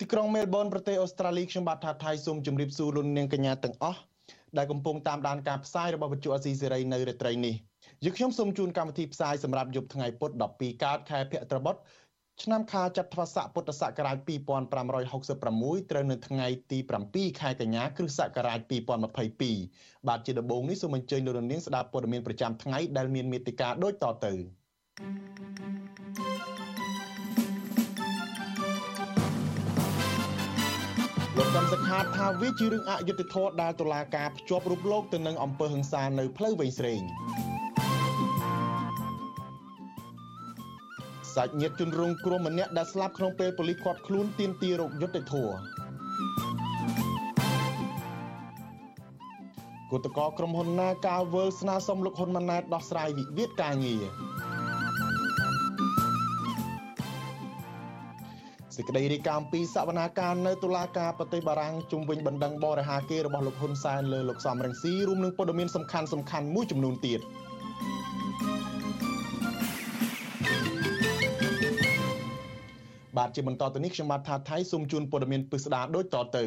ទីក្រុងមែលប៊នប្រទេសអូស្ត្រាលីខ្ញុំបាទថាថៃសូមជម្រាបសួរលោកនាងកញ្ញាទាំងអស់ដែលកំពុងតាមដានការផ្សាយរបស់វិទ្យុអស៊ីសេរីនៅរាត្រីនេះយើខ្ញុំសូមជូនកម្មវិធីផ្សាយសម្រាប់យប់ថ្ងៃពុធ12កើតខែភទ្របទឆ្នាំខាលចត្វាស័កពុទ្ធសករាជ2566ត្រូវនៅថ្ងៃទី7ខែកញ្ញាគ្រិស្តសករាជ2022បាទជាដំបូងនេះសូមអញ្ជើញលោកនាងស្ដាប់ព័ត៌មានប្រចាំថ្ងៃដែលមានមេត្តាដូចតទៅ thank you លោកកំសខាថាវាជារឿងអយុត្តិធម៌ដែលតុលាការភ្ជាប់រូបលោកទៅនឹងអំពើហិង្សានៅផ្លូវវែងស្រេងសាច់ញាតិជនរងគ្រោះម្នាក់ដែលស្លាប់ក្នុងពេលប៉ូលីសឃាត់ខ្លួនទាមទាររកយុត្តិធម៌គឧតកោក្រុមហ៊ុន Naga World ស្នើសុំលោកហ៊ុនម៉ាណែតដោះស្រាយវិវាទការងារ សេចក្តីរាយការណ៍ពីសវនាការនៅតុលាការប្រទេសបារាំងជុំវិញបណ្ដឹងបរិហាគេរបស់លោកហ៊ុនសែនលើលោកសំរងស៊ីរួមនឹងព័ត៌មានសំខាន់សំខាន់មួយចំនួនទៀតបាទជាបន្តទៅនេះខ្ញុំបាទថាថៃសូមជូនព័ត៌មានពិស្ដាដូចតទៅ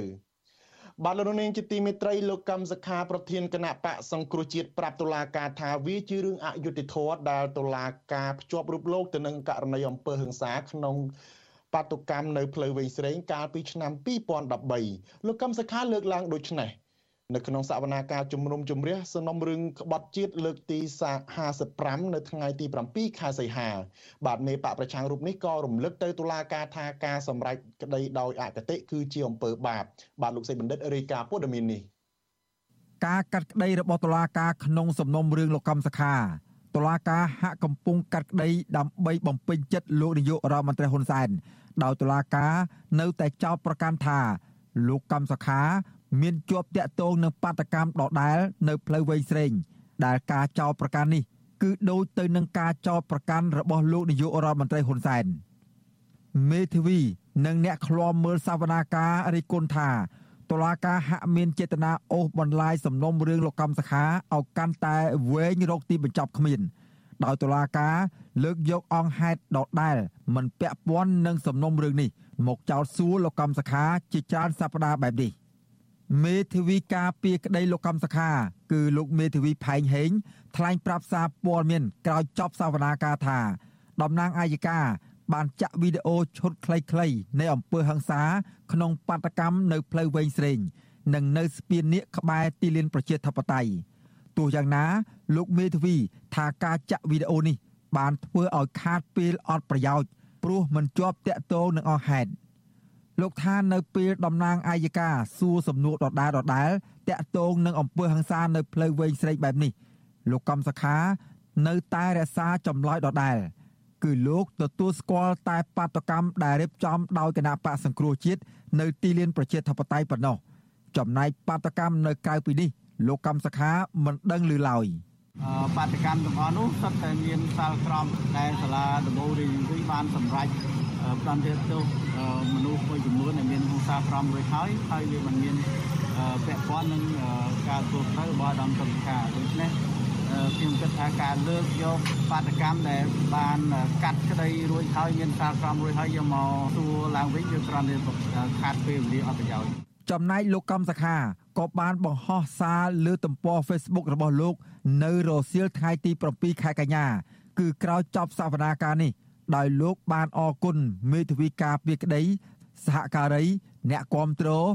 បាទលោកនាងជាទីមេត្រីលោកកម្មសខាប្រធានគណៈបកសង្គ្រោះជាតិប្រាប់តុលាការថាវាជារឿងអយុត្តិធម៌ដែលតុលាការភ្ជាប់រូបលោកទៅនឹងករណីអំពើហិង្សាក្នុង បាតុកម្មនៅផ្លូវវែងស្រេងកាលពីឆ្នាំ2013លោកកឹមសុខាលើកឡើងដូចនេះនៅក្នុងសវនាការជំនុំជម្រះសំណុំរឿងក្បត់ជាតិលើកទី55នៅថ្ងៃទី7ខែសីហាបាទមេបកប្រឆាំងរូបនេះក៏រំលឹកទៅតុលាការថាការសម្រេចក្តីដោយអកតេគឺជាអំពើបាបបាទលោកសេបណ្ឌិតរាយការណ៍ព័ត៌មាននេះការកាត់ក្តីរបស់តុលាការក្នុងសំណុំរឿងលោកកម្មសខាតុលាការហាក់កំពុងកាត់ក្តីដើម្បីបំពេញចិត្តលោកនាយករដ្ឋមន្ត្រីហ៊ុនសែន ដោយតុលាការនៅតែចោទប្រកាន់ថាលោកកម្មសខាមានជាប់តាក់ទងនឹងបាតកម្មដដែលនៅផ្លូវវែងស្រេងដែលការចោទប្រកាន់នេះគឺដូចទៅនឹងការចោទប្រកាន់របស់លោកនាយករដ្ឋមន្ត្រីហ៊ុនសែនមេធាវីនិងអ្នកឃ្លាំមើលសវនាការរិះគន់ថាតុលាការហាក់មានចេតនាអូសបន្លាយសំណុំរឿងលោកកម្មសខាឲ្យកាន់តែវែងរកទីបញ្ចប់គ្មាន ដោយតុលាការលើកយកអង្គហេតុដដែលមិនពាក់ព័ន្ធនឹងសំណុំរឿងនេះមកចោទសួរលោកកម្មសខាជាច្រើនសប្តាហ៍បែបនេះមេធាវីការពីក្តីលោកកម្មសខាគឺលោកមេធាវីផែងហេងថ្លែងប្រាប់សារព័ត៌មានក្រោយចប់សវនាការថាតំណាងអាយកាបានចាក់វីដេអូឈុតខ្លីៗនៃអំពើហិង្សា ក្នុងបាតកម្មនៅផ្លូវវែងស្រេង និងនៅស្ពាននៀកក្បែរទីលានប្រជាធិបតេយ្យ ទោះយ៉ាងណា លោកមេធាវីថាការចាក់វីដេអូនេះ បានធ្វើឲ្យខាតពេលអត់ប្រយោជន៍ព្រោះមិនជាប់តាក់ទងនឹងអស់ហេតុលោកថានៅពេលតំណាងអាយកាសួរសំណួរដដែលដដែលតាក់ទងនឹងអំពើហិង្សានៅផ្លូវវែងស្រេងបែបនេះ លោកកំសខា នៅតែរក្សាចម្លើយដដែលគឺលោកទទួលស្គាល់តែបាតកម្មដែលរៀបចំដោយគណៈបកសង្គ្រោះជាតិនៅទីលានប្រជាធិបតេយ្យប៉ុណ្ណោះចំណែកបាតកម្មនៅក្រៅពីនេះ លោកកម្មសខាមិនដឹងឮឡើយបាតកម្មទាំងអស់នោះសុទ្ធតែមានសាលក្រមដែលសាលាដំបូងរាជធានីបានសម្រេចផ្ដន្ទាទោសមនុស្សមួយចំនួនដែលមានហង្សាក្រមរួចហើយហើយវាមិនមានពាក់ព័ន្ធនឹងការធ្វើត្រូវរបស់ដំណើរការដូច្នេះខ្ញុំគិតថាការលើកយកបាតកម្មដែលបានកាត់ក្តីរួចហើយមានសារក្រមរួចហើយយកមកសួរឡើងវិញវាគ្រាន់តែខាត់ពេលវេលាអត់ប្រយោជន៍ ចំណែកលោកកំសខាក៏បានបង្ហោះសារលើទំព័រ Facebook របស់លោក នៅរសៀលថ្ងៃទី7ខែកញ្ញា គឺក្រោយចប់សវនាការនេះដោយលោកបានអរគុណមេធាវីការពីក្តីសហការី អ្នកគ្រប់គ្រង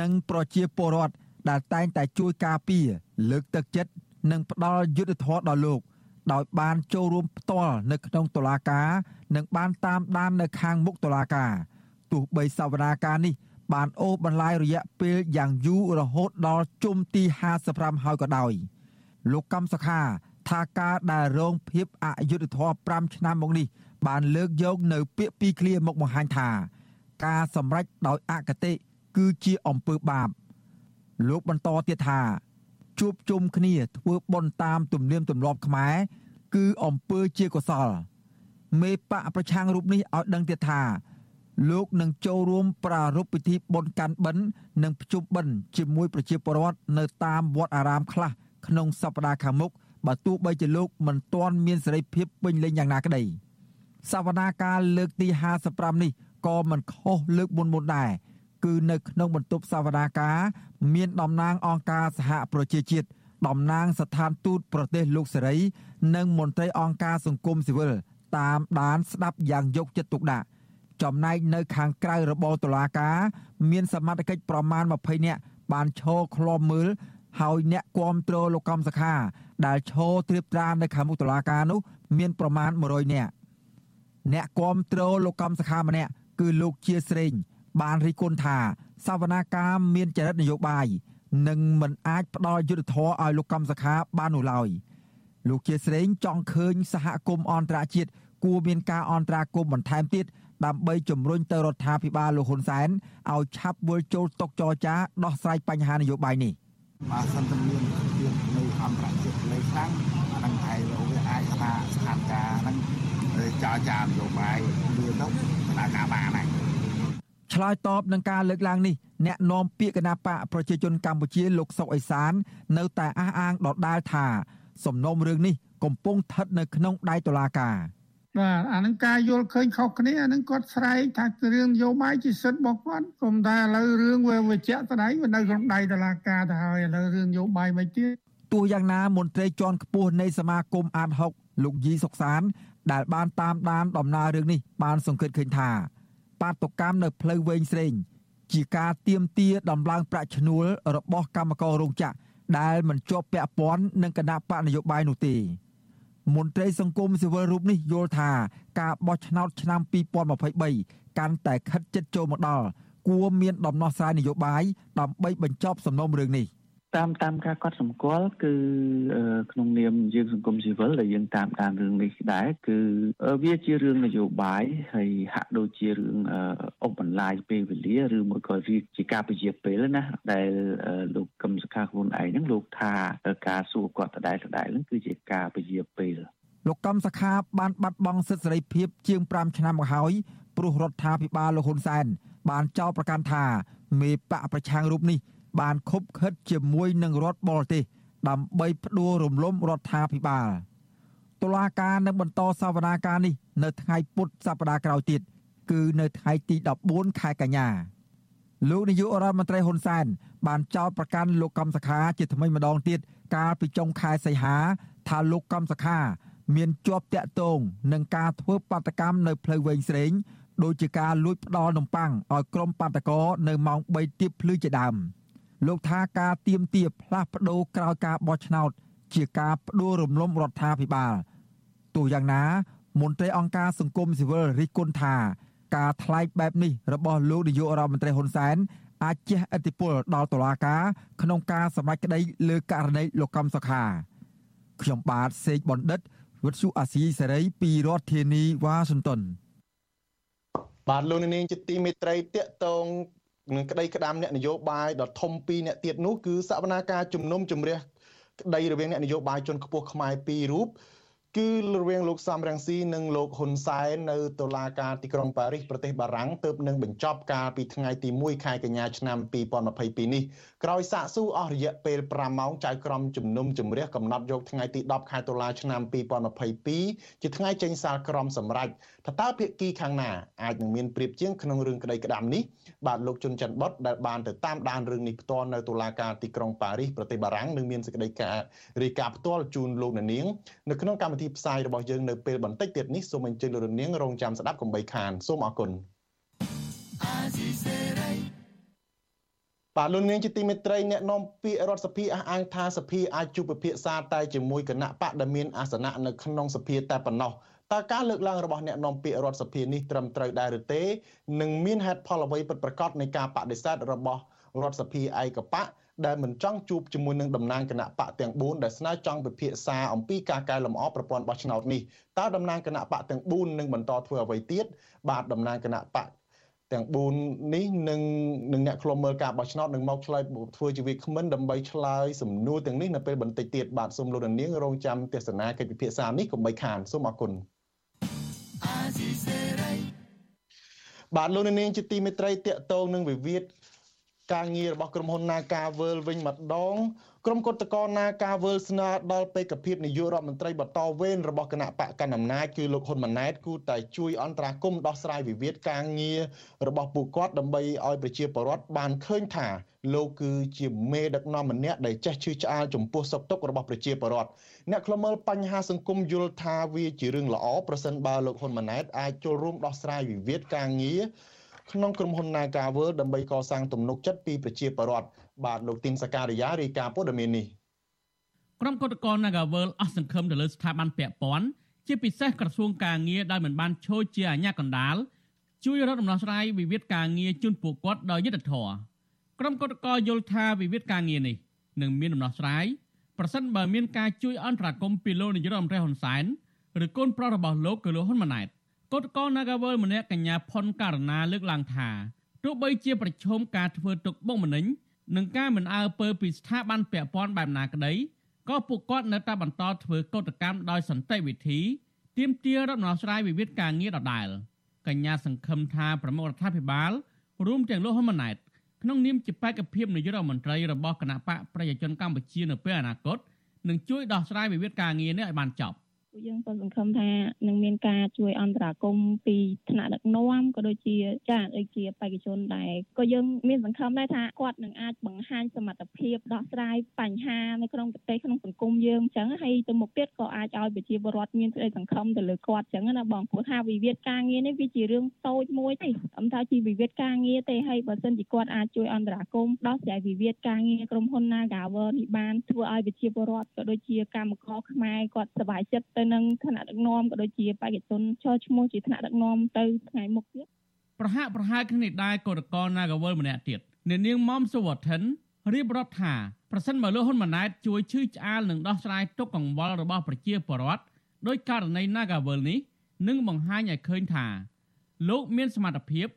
និងប្រជាពលរដ្ឋដែលតែងតែជួយការពារលើកទឹកចិត្តនិងផ្ដល់យុត្តិធម៌ដល់លោក ដោយបានចូលរួមផ្ទាល់នៅក្នុងតុលាការ និងបានតាមដាននៅខាងមុខតុលាការទោះបីសវនាការនេះ បានអូសបន្លាយរយៈពេលយ៉ាងយូររហូតដល់ជុំទី55ហើយក៏ដោយលោកកម្មសខាថាការដែលរងភាពអយុត្តិធម៌5ឆ្នាំមកនេះ បានលើកយកនៅពាក្យពីរឃ្លាមកបង្ហាញថា ការសម្រេចដោយអកតេគឺជាអំពើបាប លោកបន្តទៀតថា ជួបជុំគ្នាធ្វើបុណ្យតាមទំនៀមទម្លាប់ខ្មែរគឺអំពើជាកុសលមេបកប្រឆាំងរូបនេះឲ្យដឹងទៀតថា លោកនឹងចូលរួមប្រារព្ធពិធីបុណ្យកាន់បិណ្ឌនិងភ្ជុំបិណ្ឌជាមួយប្រជាពលរដ្ឋនៅតាមវត្តអារាមខ្លះក្នុងសប្តាហ៍ខាងមុខបើទោះបីជាលោកមិនទាន់មានសេរីភាពពេញលេញយ៉ាងណាក្តីសវនាការលើកទី55នេះក៏មិនខុសលើកមុនមុនដែរគឺនៅក្នុងបន្ទប់សវនាការមានតំណាងអង្គការសហប្រជាជាតិតំណាងស្ថានទូតប្រទេសលោកសេរី និងមន្ត្រីអង្គការសង្គមស៊ីវិលតាមដានស្ដាប់យ៉ាងយកចិត្តទុកដាក់ ចំណែកនៅខាងក្រៅរបបតុលាការ មានសមត្ថកិច្ចប្រមាណ20នាក់បានឈរឃ្លាំមើលហើយអ្នកគាំទ្រលោកកំសខា ដែលឈរត្រៀបត្រានៅខាងមុខតុលាការនោះ មានប្រមាណ100នាក់អ្នកគាំទ្រលោកកំសខាម្នាក់គឺលោកជាស្រេង បានរិះគន់ថាសវនាការមានចរិតនយោបាយនិងមិនអាចផ្ដល់យុត្តិធម៌ឲ្យលោកកំសខាបាននោះឡើយលោកជាស្រេងចង់ឃើញសហគមន៍អន្តរជាតិ គួរមានការអន្តរាគមន៍បន្ថែមទៀតដើម្បីជំរុញទៅរដ្ឋាភិបាលលោកហ៊ុនសែនឲ្យឆាប់វិលចូលតុចរចាដោះស្រាយបញ្ហានយោបាយនេះបើសិនតែមានទៀតនៅអន្តរជាតិលេខខ្លាំងអានឹងឯងលោកវាអាចថាស្ថានភាពហ្នឹងចរចានយោបាយវាទៅដំណើរការបានហើយឆ្លើយតបនឹងការលើកឡើងនេះអ្នកនាំពាក្យគណៈបកប្រជាជនកម្ពុជាលោកសុកអេសាន នៅតែអះអាងដដាលថា សំណុំរឿងនេះកំពុងស្ថិតនៅក្នុងដៃតុលាការ បាទអានឹងការយល់ឃើញខុសគ្នាអានឹងគាត់ស្រែកថារឿងនយោបាយជាសិទ្ធិរបស់គាត់គុំតែឥឡូវរឿងវាវិជ្ជាស្ដីវានៅក្នុងដៃតុលាការទៅហើយឥឡូវរឿងនយោបាយមិនទៀតទោះយ៉ាងណាមន្ត្រីជាន់ខ្ពស់នៃសមាគមអាត6លោកយីសុកសាន ដែលបានតាមដានដំណើររឿងនេះបានសង្កេតឃើញថាបាតុកម្មនៅផ្លូវវែងស្រេងជាការទៀមទាដំឡើងប្រាក់ឈ្នួលរបស់កម្មកររោងចក្រដែលមិនជាប់ពាក់ព័ន្ធនឹងគណៈបកនយោបាយនោះទេ មន្ត្រីសង្គមស៊ីវិលរូបនេះយល់ថាការបោះឆ្នោតឆ្នាំ2023កាន់តែខិតជិតចូលមកដល់គួរមានដំណោះស្រាយនយោបាយដើម្បីបញ្ចប់សំណុំរឿងនេះ តាមតាមការកត់សម្គាល់គឺក្នុងនាមយើងសង្គមស៊ីវិលដែលយើងតាមដានរឿងនេះដែរគឺវាជារឿងនយោបាយហើយហាក់ដូចជារឿងអបបន្លាយពេលវេលាឬមួយក៏វាជាការពជាពេលណាដែលលោកកឹមសុខាខ្លួនឯងហ្នឹងលោកថាការសួរគាត់ដដែលដដែលហ្នឹងគឺជាការពជាពេលលោកកឹមសុខាបានបាត់បង់សិទ្ធិសេរីភាពជាង5ឆ្នាំមកហើយព្រោះរដ្ឋាភិបាលលោកហ៊ុនសែនបានចោទប្រកាន់ថាមេបកប្រឆាំងរូបនេះ បានខົບខិតជាមួយនឹងរដ្ឋបរទេសដើម្បីផ្ដួលរំលំរដ្ឋាភិបាលតុលាការនឹងបន្តសវនាការនេះនៅថ្ងៃពុធសប្តាហ៍ក្រោយទៀតគឺនៅថ្ងៃទី14ខែកញ្ញាលោកនាយករដ្ឋមន្ត្រីហ៊ុនសែនបានចោទប្រកាន់លោកកំសខាជាថ្មីម្ដងទៀតកាលពីចុងខែសីហា ថាលោកកំសខា មានជាប់តាក់ទងនឹងការធ្វើបាតកម្មនៅផ្លូវវែងស្រេង ដូចជាការលួចផ្ដាល់នំប៉័ងឲ្យក្រុមបាតកោនៅម៉ោង3ទៀបភ្លឺជាដើម។ លោកថាការទៀមទាផ្លាស់ប្ដូរក្រោយការបោះឆ្នោត ជាការផ្ដួលរំលំរដ្ឋាភិបាលទោះយ៉ាងណាមន្ត្រីអង្គការសង្គមស៊ីវិលរិះគន់ថា ការថ្លែងបែបនេះរបស់លោកនាយករដ្ឋមន្ត្រីហ៊ុនសែនអាចជះឥទ្ធិពលដល់តុលាការក្នុងការសម្រេចក្តីលើករណីលោកកំសុខាខ្ញុំបាទសេកបណ្ឌិតវិទ្យុអាស៊ីសេរីពីរដ្ឋធានីវ៉ាស៊ីនតោនបាទលោកនាងជាទីមេត្រីតកតង នឹងក្តីក្តាមអ្នកនយោបាយដ៏ធំពីរអ្នកទៀតនោះគឺសវនាការជំនុំជម្រះក្តីរវាងអ្នកនយោបាយជនខ្ពស់ខ្មែរពីររូបគឺរវាងលោកសំរងស៊ីនិងលោកហ៊ុនសែននៅតុលាការទីក្រុងប៉ារីសប្រទេសបារាំងទើបនឹងបញ្ចប់កាលពីថ្ងៃទី1ខែកញ្ញាឆ្នាំ2022នេះក្រោយសាកសួរអស់រយៈពេល5ម៉ោងចៅក្រមជំនុំជម្រះកំណត់យកថ្ងៃទី10ខែតុលាឆ្នាំ2022ជាថ្ងៃចេញសាលក្រមសម្រេចថាតើភាគីខាងណាអាចនឹងមានព្រៀបជាងក្នុងរឿងក្តីក្តាំនេះបាទលោកជុនច័ន្ទបុតដែលបានទៅតាមដានរឿងនេះផ្ទាល់នៅតុលាការទីក្រុងប៉ារីសប្រទេសបារាំងនឹងមានសេចក្តីការរាយការណ៍ផ្ទាល់ជូនលោកអ្នកនាងនៅក្នុងកម្មវិធីផ្សាយរបស់យើងនៅពេលបន្តិចទៀតនេះសូមអញ្ជើញលោកនាងរងចាំស្ដាប់កំបីខានសូមអរគុណបាទលោកនាងជាទីមេត្រីអ្នកនាំពាក្យរដ្ឋសភាអះអាងថាសភាអាចជួបពិភាក្សាតែជាមួយគណៈបកដែលមានអាសនៈនៅក្នុងសភាតែប៉ុណ្ណោះ តើការលើកឡើងរបស់អ្នកនាំពាក្យរដ្ឋសភានេះត្រឹមត្រូវដែរឬទេនិងមានហេតុផលអ្វីពិតប្រាកដនៃការបដិសេធរបស់រដ្ឋសភាឯកបកដែលមិនចង់ជួបជាមួយនឹងតំណាងគណៈបកទាំង4ដែលស្នើចង់ពិភាក្សាអំពីការកែលម្អប្រព័ន្ធបោះឆ្នោតនេះតើតំណាងគណៈបកទាំង4នឹងបន្តធ្វើអ្វីទៀតបាទតំណាងគណៈបកទាំង4នេះនឹងនឹងអ្នកខ្លុំមើលការបោះឆ្នោតនឹងមកឆ្លើយធ្វើជាវាគ្មិនដើម្បីឆ្លើយសំណួរទាំងនេះនៅពេលបន្តិចទៀតបាទសូមលោកនាងរងចាំទស្សនាកិច្ចពិភាក្សានេះកុំបីខានសូមអរគុណ បាទលោកនាងជាទីមេត្រីតកតងនឹងវិវាទការងាររបស់ក្រុមហ៊ុន Naga World វិញម្ដង ក្រុមគឧតកោ Naga World ស្នើដល់បេក្ខភាពនាយករដ្ឋមន្ត្រីបន្តវេនរបស់គណៈបកកណ្ដាលអំណាចគឺលោកហ៊ុនម៉ាណែតគូតែជួយអន្តរាគមន៍ដោះស្រាយវិវាទការងាររបស់ពួកគាត់ដើម្បីឲ្យប្រជាពលរដ្ឋបានឃើញថាលោកគឺជាមេដឹកនាំម្នាក់ដែលចេះឈឺឆ្អាលចំពោះសុខទុក្ខរបស់ប្រជាពលរដ្ឋអ្នកខ្លមើលបញ្ហាសង្គមយល់ថាវាជារឿងល្អប្រសិនបើលោកហ៊ុនម៉ាណែតអាចចូលរួមដោះស្រាយវិវាទការងារក្នុងក្រុមហ៊ុន Nagavel ដើម្បីកសាងទំនុកចិត្តពីប្រជាពលរដ្ឋ បាទលោកទីនសការីយ៉ារាយការណ៍ព័ត៌មាននេះក្រុមគឧតកោ Nagavel អស់សង្ឃឹមទៅលើស្ថាប័នពាក់ព័ន្ធជាពិសេសក្រសួងការងារដែលមិនបានចូលជាអាជ្ញាកណ្ដាលជួយរកដំណោះស្រាយវិវាទការងារជូនពួកគាត់ដោយយុត្តិធម៌ក្រុមគឧតកោយល់ថាវិវាទការងារនេះនឹងមានដំណោះស្រាយប្រសិនបើមានការជួយអន្តរាគមន៍ពីលោកនាយរដ្ឋមន្ត្រីហ៊ុនសែនឬកូនប្រុសរបស់លោកគឺលោកហ៊ុនម៉ាណែតកតកោ Nagawal ម្នាក់កញ្ញាផុនករណាលើកឡើងថាទោះបីជាប្រឈមការធ្វើទុកបុកម្នេញ និងការមិនអើពើពីស្ថាប័នពាក់ព័ន្ធបែបណាក្តីក៏ពួកគាត់នៅតែបន្តធ្វើកតកម្មដោយសន្តិវិធីទាមទាររដ្ឋដំណោះស្រាយវិវាទការងារដដែលកញ្ញាសង្ឃឹមថាប្រមុខរដ្ឋាភិបាលរួមទាំងលោកហ៊ុនម៉ាណែតក្នុងនាមជាបេក្ខភាពនាយករដ្ឋមន្ត្រីរបស់គណៈបកប្រជាជនកម្ពុជានៅពេលអនាគតនឹងជួយដោះស្រាយវិវាទការងារនេះឲ្យបានចប់ ពួកយើងក៏សង្ឃឹមថានឹងមានការជួយអន្តរាគមន៍ពីថ្នាក់ដឹកនាំក៏ដូចជាចាដូចជាបេក្ខជនដែរក៏យើងមានសង្ឃឹមដែរថាគាត់នឹងអាចបង្ហាញសមត្ថភាពដោះស្រាយបញ្ហានៅក្នុងប្រទេសក្នុងសង្គមយើងអញ្ចឹងហើយទៅមុខទៀតក៏អាចឲ្យប្រជាពលរដ្ឋមានសេចក្តីសង្ឃឹមទៅលើគាត់អញ្ចឹងណាបងព្រោះថាវិវាទការងារនេះវាជារឿងតូចមួយទេអំថាជាវិវាទការងារទេហើយបើសិនជាគាត់អាចជួយអន្តរាគមន៍ដោះស្រាយវិវាទការងារក្រុមហ៊ុន Nagawer នេះបានធ្វើឲ្យប្រជាពលរដ្ឋក៏ដូចជាកម្មករខ្មែរគាត់សប្បាយចិត្តទៅនឹងឋានៈដឹកនាំក៏ដូចជាបេក្ខជនចោឈ្មោះជាឋានៈដឹកនាំទៅថ្ងៃមុខទៀតប្រហាក់ប្រហែលគ្នានេះដែរកោតកល Nagawal ម្នាក់ទៀតនាងមុំសុវត្ថិនរៀបរាប់ថាប្រសិនបើលោកហ៊ុនម៉ាណែតជួយឈឺឆ្អាលនិងដោះស្រាយទុកកង្វល់របស់ប្រជាពលរដ្ឋដោយករណី Nagawal នេះនឹងបង្ហាញឲ្យឃើញថា លោកមានសមត្ថភាព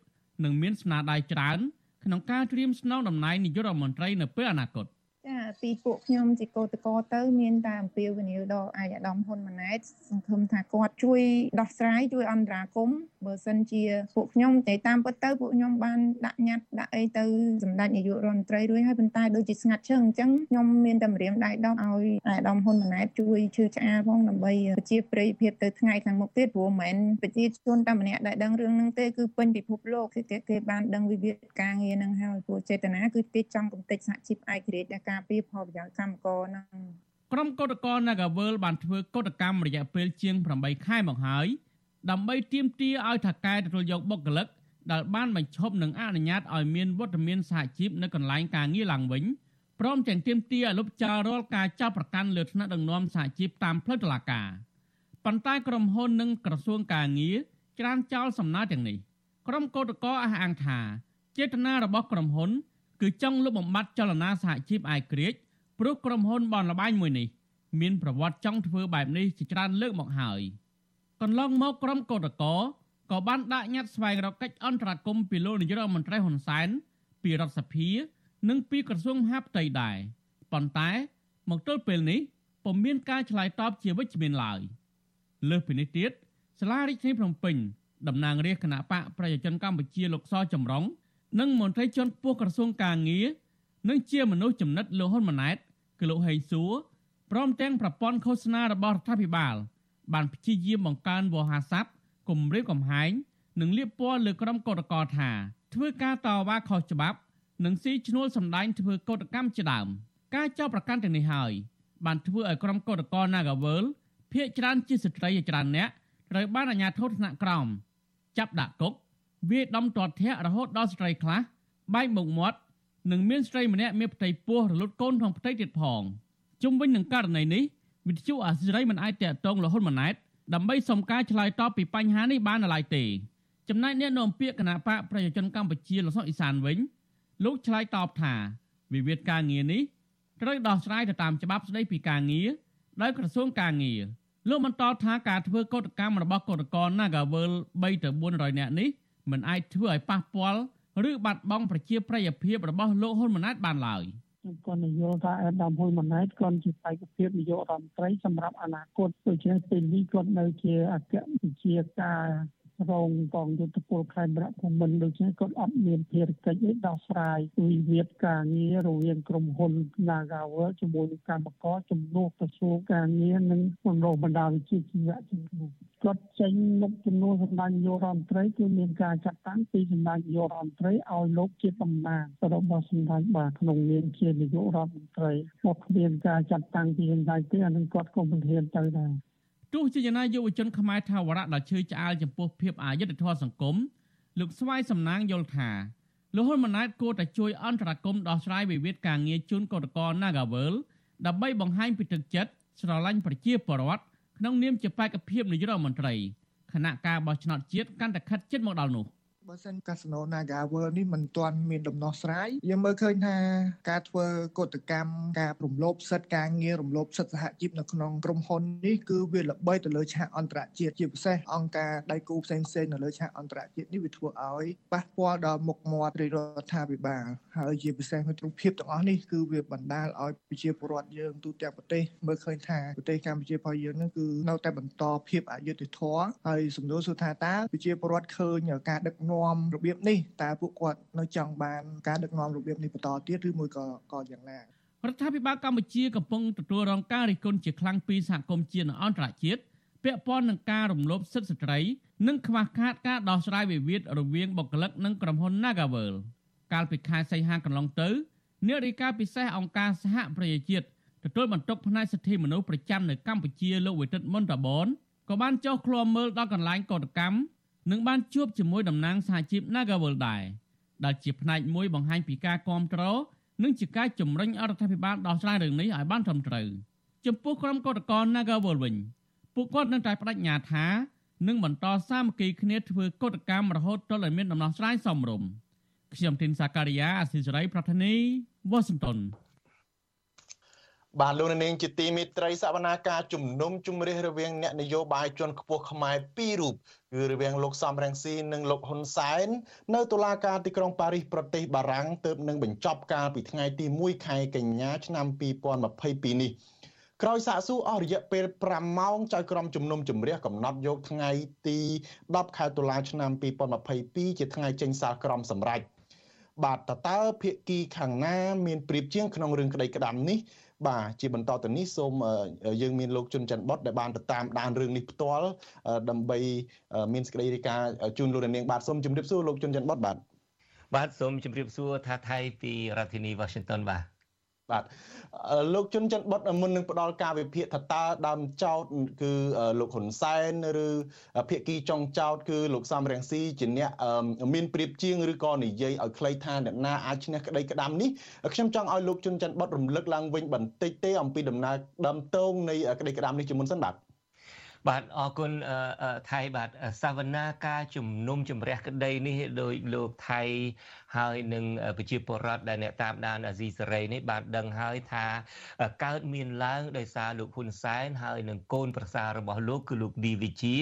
និងមានស្នាដៃច្រើនក្នុងការត្រៀមស្នងតំណែងនាយករដ្ឋមន្ត្រីនៅពេលអនាគតចាពីពួកខ្ញុំជាកោតកោទៅ មានតែអំពាវនាវដល់អាយដាមហ៊ុនម៉ាណែតសង្ឃឹមថាគាត់ជួយដោះស្រាយជួយអន្តរាគមបើសិនជាពួកខ្ញុំតែតាមពិតទៅពួកខ្ញុំបានដាក់ញត្តិដាក់អីទៅសម្ដេចនាយករដ្ឋមន្ត្រីរួចហើយប៉ុន្តែដូចជាស្ងាត់ឈឹងអញ្ចឹងខ្ញុំមានតែម្រាមដៃដល់ឲ្យអាយដាមហ៊ុនម៉ាណែតជួយឈឺឆ្អាលផងដើម្បីប្រជាប្រិយភាពទៅថ្ងៃខាងមុខទៀតព្រោះមិនមែនប្រជាជនតែម្នាក់ដែលដឹងរឿងហ្នឹងទេគឺពេញពិភពលោកគេគេបានដឹងវិវាទការងារហ្នឹងហើយព្រោះចេតនាគឺគេចង់កំទេចសហជីពឯករាជ្យដែលការពារផលប្រយោជន៍កម្មករហ្នឹងក្រុមកោតក្រ Nagavel បានធ្វើកោតកម្មរយៈពេលជាង8ខែមកហើយដើម្បីទាមទារឲ្យថៅកែទទួលយកបុគ្គលិកដែលបានបញ្ឈប់នឹងអនុញ្ញាតឲ្យមានវត្តមានសហជីពនៅកន្លែងការងារឡើងវិញព្រមទាំងទាមទារឲ្យលុបចោលរាល់ការចាប់ប្រកាន់លើថ្នាក់ដឹកនាំសហជីពតាមផ្លូវតុលាការប៉ុន្តែក្រុមហ៊ុននិងក្រសួងការងារច្រានចោលសំណើទាំងនេះក្រុមកោតក្រអះអាងថាចេតនារបស់ក្រុមហ៊ុន គឺចង់លុបបំបាត់ចលនាសហជីពឯករាជ្យព្រោះក្រុមហ៊ុនបនលបែងមួយនេះមានប្រវត្តិចង់ធ្វើបែបនេះជាច្រើនលើកមកហើយកន្លងមកក្រុមកោតក្រក៏បានដាក់ញត្តិស្វែងរកកិច្ចអន្តរាគមន៍ពីលោកនាយរដ្ឋមន្ត្រីហ៊ុនសែនពីរដ្ឋសភានិងពីក្រសួងមហាផ្ទៃដែរប៉ុន្តែមកទល់ពេលនេះពុំមានការឆ្លើយតបជាវិជ្ជមានឡើយលើសពីនេះទៀតសាលារាជធានីភ្នំពេញតំណាងរាជគណៈបកប្រជាជនកម្ពុជាលោកសចម្រុង និងមន្ត្រីជាន់ខ្ពស់ក្រសួងកាងារនិងជាមនុស្សចំណិតលោកហ៊ុនម៉ាណែតគឺលោកហេងសួរព្រមទាំងប្រព័ន្ធឃោសនារបស់រដ្ឋាភិបាល បានព្យាយាមបង្កើនវោហារស័ព្ទគំរាមកំហែងនិងលៀបពណ៌លើក្រុមកោតក្រថា ធ្វើការតវ៉ាខុសច្បាប់និងស៊ីឈ្នួលសម្ដែងធ្វើកោតកម្មជាដើមការចោទប្រកាន់ទាំងនេះហើយបានធ្វើឲ្យក្រុមកោតក្រ Nagawal ភ ieck ច្រើនជាស្ត្រីជាច្រើនអ្នកត្រូវបានអាជ្ញាធរថ្នាក់ក្រោមចាប់ដាក់គុក វាយដំទាត់ធាក់រហូតដល់ស្ត្រីខ្លះបែកមុខមាត់និងមានស្រីម្នាក់មានផ្ទៃពោះរលត់កូនក្នុងផ្ទៃទៀតផងជុំវិញនឹងករណីនេះវិទ្យុអាស៊ីសេរីមិនអាចតាក់ទងរហូតម៉ាណែតដើម្បីសុំការឆ្លើយតបពីបញ្ហានេះបាននៅឡើយទេចំណែកអ្នកនាំពាក្យគណៈបកប្រជាជនកម្ពុជាលោកសុកអ៊ីសានវិញលោកឆ្លើយតបថាវិវាទការងារនេះត្រូវដោះស្រាយទៅតាមច្បាប់ស្តីពីការងារដោយក្រសួងការងារលោកបន្តថាការធ្វើកោតកម្មរបស់កោតក្រ Nagawal 3ទៅ400នាក់នេះ មិនអាចធ្វើឲ្យប៉ះពាល់ឬបាត់បង់ប្រជាប្រិយភាពរបស់លោកហ៊ុនម៉ាណែតបានឡើយខ្ញុំក៏នយោថាអេដាមហ៊ុនម៉ាណែតគាត់ជាបេក្ខភាពនាយករដ្ឋមន្ត្រីសម្រាប់អនាគតដូច្នេះពេលនេះគាត់នៅជាអគ្គវិជាការរងកងយុទ្ធពលខេមរៈភូមិន្ទដូច្នេះគាត់អត់មានភារកិច្ចឯដោះស្រាយវិវាទការងាររវាងក្រុមហ៊ុន Nagaworld ជាមួយកម្មករជំនួសក្រសួងការងារនិងបណ្ដុះបណ្ដាលវិជ្ជាជីវៈជំនួសគាត់ចេញមុខជំនួសសម្ដេចនាយករដ្ឋមន្ត្រីគឺមានការចាត់តាំងពីសម្ដេចនាយករដ្ឋមន្ត្រីឲ្យលោកជាតំណាងរបស់សម្ដេចបាទក្នុងនាមជានាយករដ្ឋមន្ត្រីមកគ្មានការចាត់តាំងពីសម្ដេចទេអានឹងគាត់ក៏មិនហ៊ានទៅដែរទោះជាយ៉ាងណាយុវជនខ្មែរថាវរៈដ៏ឈឺឆ្អាលចំពោះភាពអយុត្តិធម៌សង្គមលោកស្វាយសំណាងយល់ថាលោកហ៊ុនម៉ាណែតគួរតែជួយអន្តរាគមន៍ដោះស្រាយវិវាទការងារជូនកោតក្រ Nagavel ដើម្បីបង្ហាញពីទឹកចិត្តស្រឡាញ់ប្រជាពលរដ្ឋ ក្នុងនាមជាបេក្ខភាពនាយករដ្ឋមន្ត្រីគណៈការបោះឆ្នោតជាតិកាន់តែខិតជិតមកដល់នោះ។ បើសិនកាស៊ីណូ Naga World នេះមិនទាន់មានដំណោះស្រាយយើងមើលឃើញថាការធ្វើកតកម្មការរំលោភសិទ្ធិការងាររំលោភសិទ្ធិសហជីពនៅក្នុងក្រុមហ៊ុននេះគឺវាល្បីទៅលើឆាកអន្តរជាតិជាពិសេសអង្គការដៃគូផ្សេងៗនៅលើឆាកអន្តរជាតិនេះវាធ្វើឲ្យប៉ះពាល់ដល់មុខមាត់រាជរដ្ឋាភិបាលហើយជាពិសេសក្នុងភាពទាំងអស់នេះគឺវាបណ្ដាលឲ្យប្រជាពលរដ្ឋយើងទូទាំងប្រទេសមើលឃើញថាប្រទេសកម្ពុជារបស់យើងនឹងគឺនៅតែបន្តភាពអយុត្តិធម៌ហើយសំណួរសួរថាតើប្រជាពលរដ្ឋឃើញការដឹកនាំនាំរបៀបនេះតើពួកគាត់នៅចង់បានការដឹកនាំរបៀបនេះបន្តទៀតឬមួយក៏ក៏យ៉ាងណារដ្ឋាភិបាលកម្ពុជាកំពុងទទួលរងការរិះគន់ជាខ្លាំងពីសហគមន៍ជាតិនិងអន្តរជាតិពាក់ព័ន្ធនឹងការរំលោភសិទ្ធិស្ត្រី និងខ្វះខាតការដោះស្រាយវិវាទរវាងបុគ្គលិកនិងក្រុមហ៊ុន Nagavel កាលពីខែសីហាកន្លងទៅនាយរដ្ឋាភិបាលពិសេសអង្គការសហប្រជាជាតិទទួលបន្ទុកផ្នែកសិទ្ធិមនុស្សប្រចាំនៅកម្ពុជាលោកវិទិតមុនតាបនក៏បានចុះឃ្លាំមើលដល់កន្លែងកោតកម្ម និងបានជួបជាមួយតំណាងសហជីព Nagawal ដែរដែលជាផ្នែកមួយបង្ហាញពីការគ្រប់គ្រងនិងជាការជំរុញអរដ្ឋាភិបាលដោះស្រាយរឿងនេះឲ្យបានត្រឹមត្រូវចំពោះក្រុមកោតក្រ Nagawal វិញពួកគាត់នៅតែបដិញ្ញាថានឹងបន្តសាមគ្គីគ្នាធ្វើកោតកម្មរហូតដល់ឲ្យមានដំណោះស្រាយសមរម្យខ្ញុំទីនសាការីយ៉ាអសិរ័យប្រធានីវ៉ាស៊ីនតោន បាទលោកនាងជាទីមេត្រីសវនាការជំនុំជម្រះរវាងអ្នកនយោបាយជាន់ខ្ពស់ខ្មែរពីររូបគឺរវាងលោកសំរងស៊ីនិងលោកហ៊ុនសែននៅតុលាការទីក្រុងប៉ារីសប្រទេសបារាំងទើបនឹងបញ្ចប់កាលពីថ្ងៃទី1ខែកញ្ញាឆ្នាំ2022នេះក្រោយសាកសួរអស់រយៈពេល5ម៉ោងចៅក្រមជំនុំជម្រះកំណត់យកថ្ងៃទី10ខែតុលាឆ្នាំ2022ជាថ្ងៃចេញសាលក្រមសម្រេចបាទតើតើភាគីខាងណាមានព្រៀបជាងក្នុងរឿងក្តីក្តាំនេះ បាទជាបន្តទៅនេះសូមយើងមានលោកជុនច័ន្ទបុតដែលបានទៅតាមដានរឿងនេះផ្ទាល់ដើម្បីមានសេចក្តីរាយការណ៍ជូនលោកនាងបាទសូមជម្រាបសួរលោកជុនច័ន្ទបុតបាទបាទសូមជម្រាបសួរថាថៃពីរដ្ឋធានី Washington បាទ បាទលោកជុនច័ន្ទបុតមុននឹងផ្ដល់ការវិភាគថាតើដើមចោតគឺលោកហ៊ុនសែនឬភាគីចុងចោតគឺលោកសំរងស៊ីជាអ្នកមានប្រៀបជាងឬក៏និយាយឲ្យខ្លីថាអ្នកណាអាចឈ្នះក្តីក្តាំនេះខ្ញុំចង់ឲ្យលោកជុនច័ន្ទបុតរំលឹកឡើងវិញបន្តិចទេអំពីដំណើរដើមតោងនៃក្តីក្តាំនេះជាមុនសិនបាទបាទអរគុណថៃបាទសាវនាការជំនុំជម្រះក្តីនេះដោយលោកថៃ ហើយនឹងប្រជាពលរដ្ឋដែលអ្នកតាមដានអាស៊ីសេរីនេះបានដឹងហើយថាកើតមានឡើងដោយសារលោកហ៊ុនសែនហើយនឹងកូនប្រសាររបស់លោកគឺលោកឌីវិជា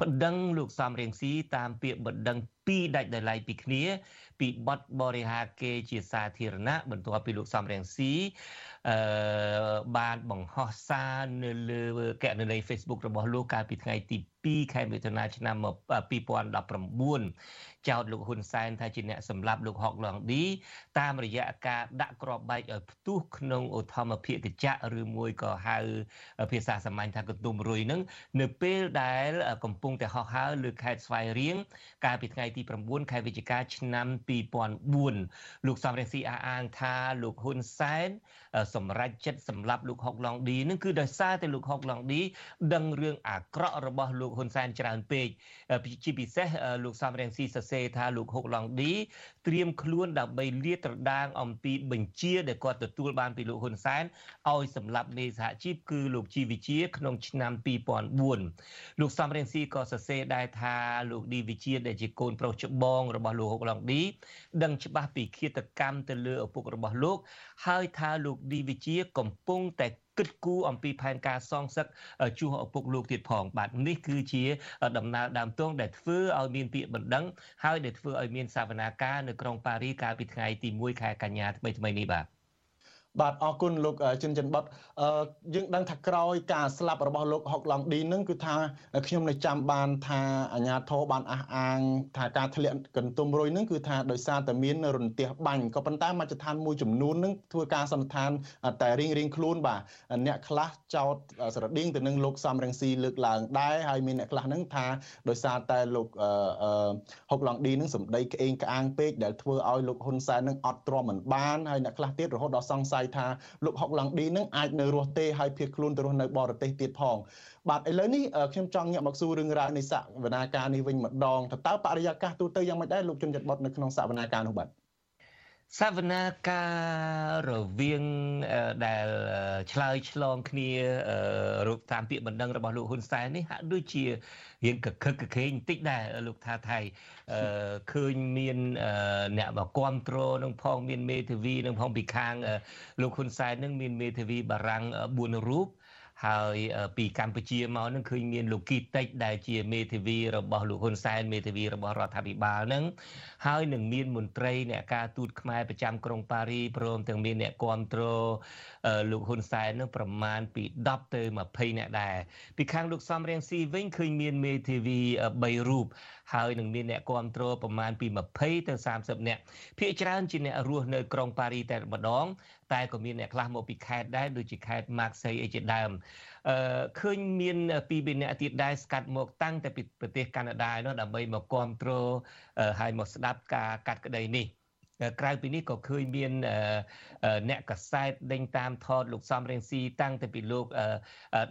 ប្តឹងលោកសំរៀងស៊ីតាមពាក្យបណ្ដឹងពីរដាច់ដោយឡែកពីគ្នា ពីបទបរិហាគេជាសាធារណៈបន្ទាប់ពីលោកសំរៀងស៊ីអឺបានបង្ហោះសារនៅលើកណនី Facebook របស់លោកកាលពីថ្ងៃទី2ខែមិថុនាឆ្នាំ2019ចោទលោកហ៊ុនសែនថាជាអ្នកសម្លាប់លោកហុកឡងឌីតាមរយៈការដាក់គ្រាប់បែកឲ្យផ្ទុះក្នុងឧទ្ធម្ភាគចក្រឬមួយក៏ហៅភាសាសាមញ្ញថាកន្ទុំរុយនឹងនៅពេលដែលកំពុងតែហោះហើរលើខេត្តស្វាយរៀងកាលពីថ្ងៃទី9ខែវិច្ឆិកាឆ្នាំ2004លោកសំរងស៊ីអះអាងថាលោកហ៊ុនសែនសម្រេចចិត្តសម្លាប់លោកហុកឡងឌីនឹងគឺដោយសារតែលោកហុកឡងឌីដឹងរឿងអាក្រក់របស់លោកហ៊ុនសែនច្រើនពេកជាពិសេសលោកសំរងស៊ីសរសេរថាលោកហុកឡងឌីត្រៀមខ្លួនដើម្បីលាតត្រដាងអំពីបញ្ជាដែលគាត់ទទួលបានពីលោកហ៊ុនសែនឲ្យសម្លាប់មេសហជីពគឺលោកជីវិជា ក្នុងឆ្នាំ2004លោកសំរងស៊ីក៏សរសេរដែរថាលោកឌីវិជាដែលជាកូនប្រុសច្បងរបស់លោកហុកឡងឌីដឹងច្បាស់ពីឃាតកម្មទៅលើឪពុករបស់លោក ហើយថាលោកឌីវិជាកំពុងតែ គិតគូរអំពីផែនការសងសឹកជួសឪពុកលោកទៀតផងបាទនេះគឺជាដំណើរដើមទងដែលធ្វើឲ្យមានពាក្យបណ្ដឹងហើយដែលធ្វើឲ្យមានសវនាការនៅក្រុងប៉ារីកាលពីថ្ងៃទី1ខែកញ្ញាថ្មីៗនេះបាទ បាទអរគុណលោកចិនចិនបុតយើងដឹងថាក្រោយការស្លាប់របស់លោកហុកឡង់ឌីនឹងគឺថាខ្ញុំនៅចាំបានថាអាញាធរបានអះអាង ថាការធ្លាក់កន្ទុំរុយនឹងគឺថាដោយសារតែមានរន្ទះបាញ់ក៏ប៉ុន្តែមជ្ឈដ្ឋានមួយចំនួននឹងធ្វើការសន្និដ្ឋានតែរៀងរៀងខ្លួនបាទអ្នកខ្លះចោតស្រដៀងទៅនឹងលោកសំរងស៊ីលើកឡើងដែរហើយមានអ្នកខ្លះនឹងថាដោយសារតែលោកហុកឡង់ឌីនឹងសម្ដីក្អេងក្អាងពេកដែលធ្វើឲ្យលោកហ៊ុនសែននឹងអត់ទ្រាំមិនបានហើយអ្នកខ្លះទៀតរហូតដល់សង្ស័យថាលោកហុកឡង់ឌីនឹងអាចនៅរស់ទេហើយភៀសខ្លួនទៅរស់នៅបរទេសទៀតផងបាទឥឡូវនេះខ្ញុំចង់ងាកមកសួររឿងរ៉ាវនៃសវនាការនេះវិញម្ដងតើតើបរិយាកាសទូទៅយ៉ាងម៉េចដែរលោកជនចិត្តបុតនៅក្នុងសវនាការនោះបាទ សវនាការរវាងដែលឆ្លើយឆ្លងគ្នារូបតាមពាក្យបណ្ដឹងរបស់លោកហ៊ុនសែននេះហាក់ដូចជារៀងកខឹកកខេងបន្តិចដែរលោកថាថៃឃើញមានអ្នកមកគ្រប់គ្រងនឹងផងមានមេធាវីនឹងផងពីខាងលោកហ៊ុនសែននឹងមានមេធាវីបារាំង4រូប ហើយពីកម្ពុជាមកនឹងឃើញមានលោកគីតិចដែលជាមេធាវីរបស់លោកហ៊ុនសែនមេធាវីរបស់រដ្ឋាភិបាលនឹងហើយនឹងមានមន្ត្រីអ្នកការទូតខ្មែរប្រចាំក្រុងប៉ារីព្រមទាំងមានអ្នកគ្រប់គ្រងលោកហ៊ុនសែននឹងប្រមាណពី10ទៅ20អ្នកដែរពីខាងលោកសំរៀងស៊ីវិញឃើញមានមេធាវី3រូបហើយនឹងមានអ្នកគ្រប់គ្រងប្រមាណពី20ទៅ30នាក់ភាគច្រើនជាអ្នករស់នៅក្រុងប៉ារីតែម្ដង តែក៏មានអ្នកខ្លះមកពីខេត្តដែរដូចជាខេត្តម៉ាក់សីអីជាដើមអឺឃើញមានពីរបីអ្នកទៀតដែរស្កាត់មកតាំងតែពីប្រទេសកាណាដាឯនោះដើម្បីមកគ្រប់គ្រងហើយមកស្ដាប់ការកាត់ក្តីនេះក្រៅពីនេះក៏ឃើញមានអ្នកកសែតដេញតាមថតលោកសំរៀងស៊ីតាំងតែពីលោក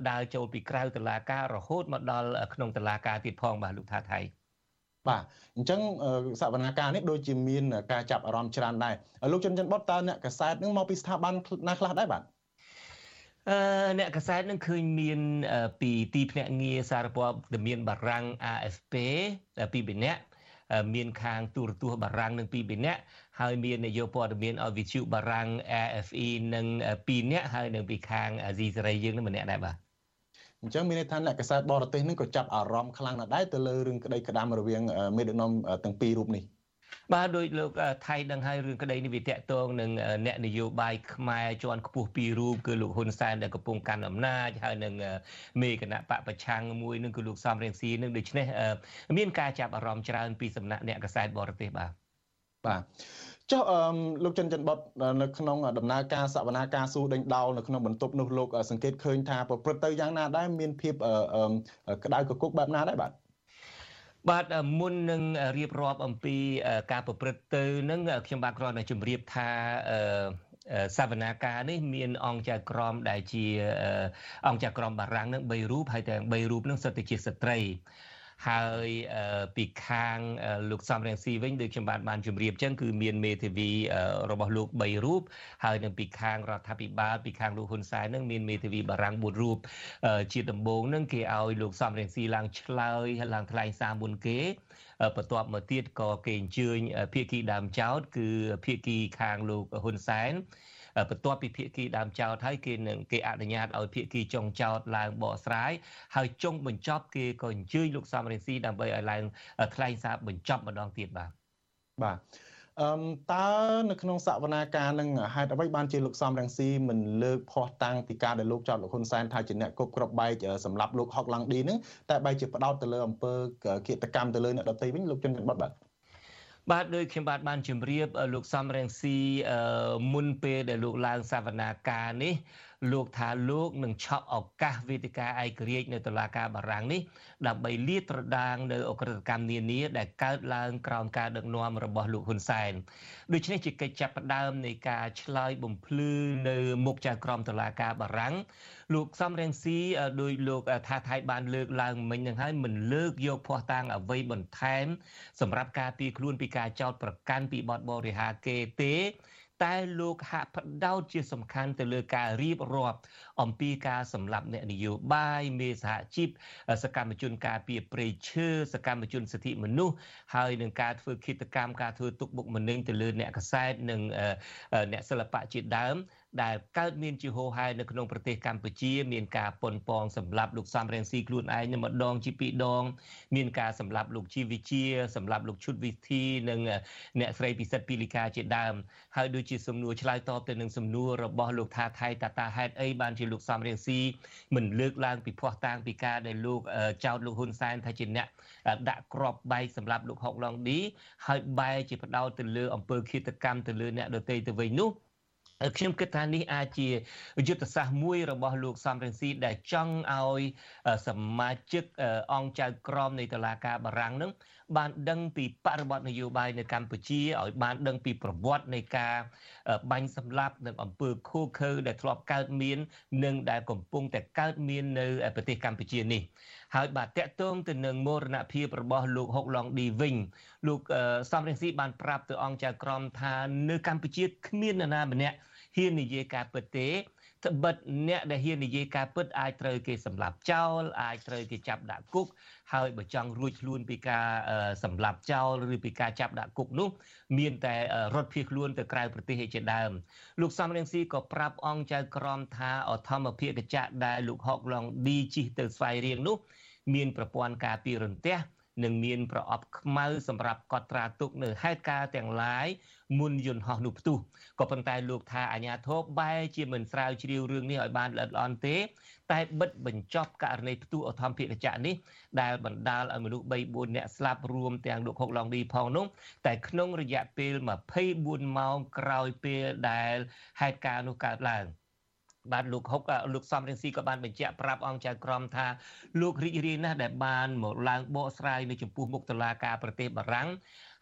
ដើរចូលពីក្រៅតឡាការរហូតមកដល់ក្នុងតឡាការទៀតផងបាទលោកថាថៃ បាទអញ្ចឹងសវនកម្មនេះដូចជាមានការចាប់អារម្មណ៍ច្រើនដែរលោកចិនចិនបុតតើអ្នកកសែតនឹងមកពីស្ថាប័នណាខ្លះដែរបាទអឺអ្នកកសែតនឹងឃើញមានពីទីភ្នាក់ងារសារព័ត៌មានបារាំង AFP ពីរនាក់មានខាងទូរទស្សន៍បារាំងនឹងពីរនាក់ហើយមាននាយកព័ត៌មានឲ្យវិទ្យុបារាំង AFE នឹង2នាក់ហើយនៅពីខាងអាស៊ីសេរីយើងនឹងម្នាក់ដែរបាទ អញ្ចឹងមានន័យថាអ្នកកសែតបរទេសនឹងក៏ចាប់អារម្មណ៍ខ្លាំងណាស់ដែរទៅលើរឿងក្តីក្តាំរវាងមេដឹកនាំទាំងពីររូបនេះបាទដោយលោកថៃដឹងហើយរឿងក្តីនេះវាតកតងនឹងអ្នកនយោបាយខ្មែរជាន់ខ្ពស់ពីររូបគឺលោកហ៊ុនសែនដែលកំពុងកាន់អំណាចហើយនឹងមេគណៈបកប្រឆាំងមួយនឹងគឺលោកសំរៀងស៊ីនឹងដូច្នេះមានការចាប់អារម្មណ៍ច្រើនពីសំណាក់អ្នកកសែតបរទេសបាទបាទ ចុះលោកចិនចិនបុតនៅក្នុងដំណើរការសវនាការស៊ូដេញដោលនៅក្នុងបន្ទប់នោះលោកសង្កេតឃើញថាប្រព្រឹត្តទៅយ៉ាងណាដែរមានភាពក្តៅកគុកបែបណាដែរបាទបាទមុននឹងរៀបរាប់អំពីការប្រព្រឹត្តទៅនឹងខ្ញុំបាទគ្រាន់តែជម្រាបថាសវនាការនេះមានអង្គចៅក្រមដែលជាអង្គចៅក្រមបារាំងនឹង3រូបហើយទាំង3រូបនឹងសុទ្ធតែជាស្ត្រី ហើយពីខាងលោកសំរងស៊ីវិញដូចខ្ញុំបានបានជម្រាបចឹងគឺមានមេធាវីរបស់លោក3រូបហើយនឹងពីខាងរដ្ឋាភិបាលពីខាងលោកហ៊ុនសែននឹងមានមេធាវីបារាំង4រូបជាដំបូងនឹងគេឲ្យលោកសំរងស៊ីឡើងឆ្លើយហើយឡើងថ្លែងសារមុនគេបន្ទាប់មកទៀតក៏គេអញ្ជើញភាគីដើមចោតគឺភាគីខាងលោកហ៊ុនសែន បន្ទាប់ពីភាគីដើមចោតហើយគេនឹងគេអនុញ្ញាតឲ្យភាគីចុងចោតឡើងបកស្រាយហើយចុងបញ្ចប់គេក៏អញ្ជើញលោកសំរងស៊ីដើម្បីឲ្យឡើងថ្លែងសារបញ្ចប់ម្ដងទៀតបាទបាទអឺតើនៅក្នុងសវនាការនឹងហេតុអ្វីបានជាលោកសំរងស៊ីមិនលើកភ័ស្តុតាំងពីការដែលលោកចោទលោកហ៊ុនសែនថាជាអ្នកគប់ក្របបែកសម្រាប់លោកហុកឡង់ឌីនឹងតែបែរជាផ្ដោតទៅលើអំពើគិតកម្មទៅលើអ្នកដទៃវិញលោកជនបတ်បាទ បាទដោយខ្ញុំបាទបានជម្រាបលោកសំរងស៊ីមុនពេលដែលលោកឡើងសវនាការនេះ លោកថាលោកនឹងឆក់ឱកាសវេទិកាឯករាជ្យនៅតុលាការបារាំងនេះដើម្បីលាតត្រដាងនៅអក្រិតកម្មនានាដែលកើតឡើងក្រោមការដឹកនាំរបស់លោកហ៊ុនសែនដូច្នេះជាកិច្ចចាប់ផ្ដើមនៃការឆ្លើយបំភ្លឺនៅមុខចៅក្រមតុលាការបារាំងលោកសំរងស៊ីដោយលោកថាថៃបានលើកឡើងមិញនឹងហើយមិនលើកយកភ័ស្តុតាងអ្វីបន្ថែម សម្រាប់ការពីខ្លួនពីការចោតប្រកាន់ពីបទបរិហាគេទេ តែលោកហាក់ផ្ដោតជាសំខាន់ទៅលើការរៀបរាប់អំពីការសម្លាប់អ្នកនយោបាយមេសហជីពសកម្មជនការពារព្រៃឈើសកម្មជនសិទ្ធិមនុស្សហើយនឹងការធ្វើឃាតកម្មការធ្វើទុកបុកម្នេញទៅលើអ្នកកសែតនិងអ្នកសិល្បៈជាដើម ដែលកើតមានជាហូរហែនៅក្នុងប្រទេសកម្ពុជាមានការប៉ុនប៉ងសម្លាប់លោកសំរងស៊ីខ្លួនឯងនៅម្ដងជាពីរដង មានការសម្លាប់លោកជីវិជាសម្លាប់លោកឈុតវិធីនិងអ្នកស្រីពិសិដ្ឋពីលីកាជាដើមហើយដូចជាសំណួរឆ្លើយតបទៅនឹងសំណួររបស់លោកថាថៃតាតាហេតុអីបានជាលោកសំរងស៊ីមិនលើកឡើងពីភ័ស្តុតាងពីការដែលលោកចោទលោកហ៊ុនសែនថាជាអ្នកដាក់ក្របបែកសម្រាប់លោកហុកឡុងឌីហើយបែរជាបដោតទៅលើអំពើឃាតកម្មទៅលើអ្នកដទៃទៅវិញនោះ ខ្ញុំគិតថានេះអាចជាយុទ្ធសាស្ត្រមួយរបស់លោកសំរងស៊ីដែលចង់ឲ្យសមាជិកអង្គចៅក្រមនៃតុលាការបារាំងនឹងបានដឹងពីបរិបទនយោបាយនៅកម្ពុជាឲ្យបានដឹងពីប្រវត្តិនៃការបាញ់សម្លាប់និងអំពើឃោឃៅដែលធ្លាប់កើតមាន និងដែលកំពុងតែកើតមាននៅប្រទេសកម្ពុជានេះ ហើយបាទតកតងទៅនឹងមរណភាពរបស់លោកហុកឡុងឌីវិញលោកសំរងស៊ីបានប្រាប់ទៅអង្គចៅក្រមថានៅកម្ពុជាគ្មាននរណាម្នាក់ហ៊ាននិយាយការពិតទេត្បិតអ្នកដែលហ៊ាននិយាយការពិតអាចត្រូវគេសម្លាប់ចោលអាចត្រូវគេចាប់ដាក់គុកហើយបើចង់រួចខ្លួនពីការសម្លាប់ចោលឬពីការចាប់ដាក់គុកនោះ មានតែរត់ភៀសខ្លួនទៅក្រៅប្រទេសជាដើមលោកសំរងស៊ីក៏ប្រាប់អង្គចៅក្រមថាអធម្មភាកចៈដែលលោកហុកឡុងឌីជិះទៅស្វ័យរៀងនោះ មានប្រព័ន្ធការពាររន្ទះនិងមានប្រអប់ខ្មៅសម្រាប់កត់ត្រាទុកនៅហេតុការណ៍ទាំងឡាយមុនយន្តហោះនោះផ្ទុះក៏ប៉ុន្តែលោកថាអាញាធរបែរជាមិនស្រាវជ្រាវរឿងនេះឲ្យបានល្អិតល្អន់ទេ តែបិទបញ្ចប់ករណីផ្ទុះអធម្មភិកចៈនេះដែលបណ្ដាលឲ្យមនុស្ស3 4នាក់ស្លាប់រួមទាំងលោកហុកឡុងឌីផងនោះតែក្នុងរយៈពេល24ម៉ោងក្រោយពេលដែលហេតុការណ៍នោះកើតឡើង បាទលោកហុកលោកសំរងស៊ីក៏បានបញ្ជាក់ប្រាប់អង្គចៅក្រមថាលោករីករាយណាស់ដែលបានមកឡើងបកស្រាយនៅចំពោះមុខតុលាការប្រទេសបារាំង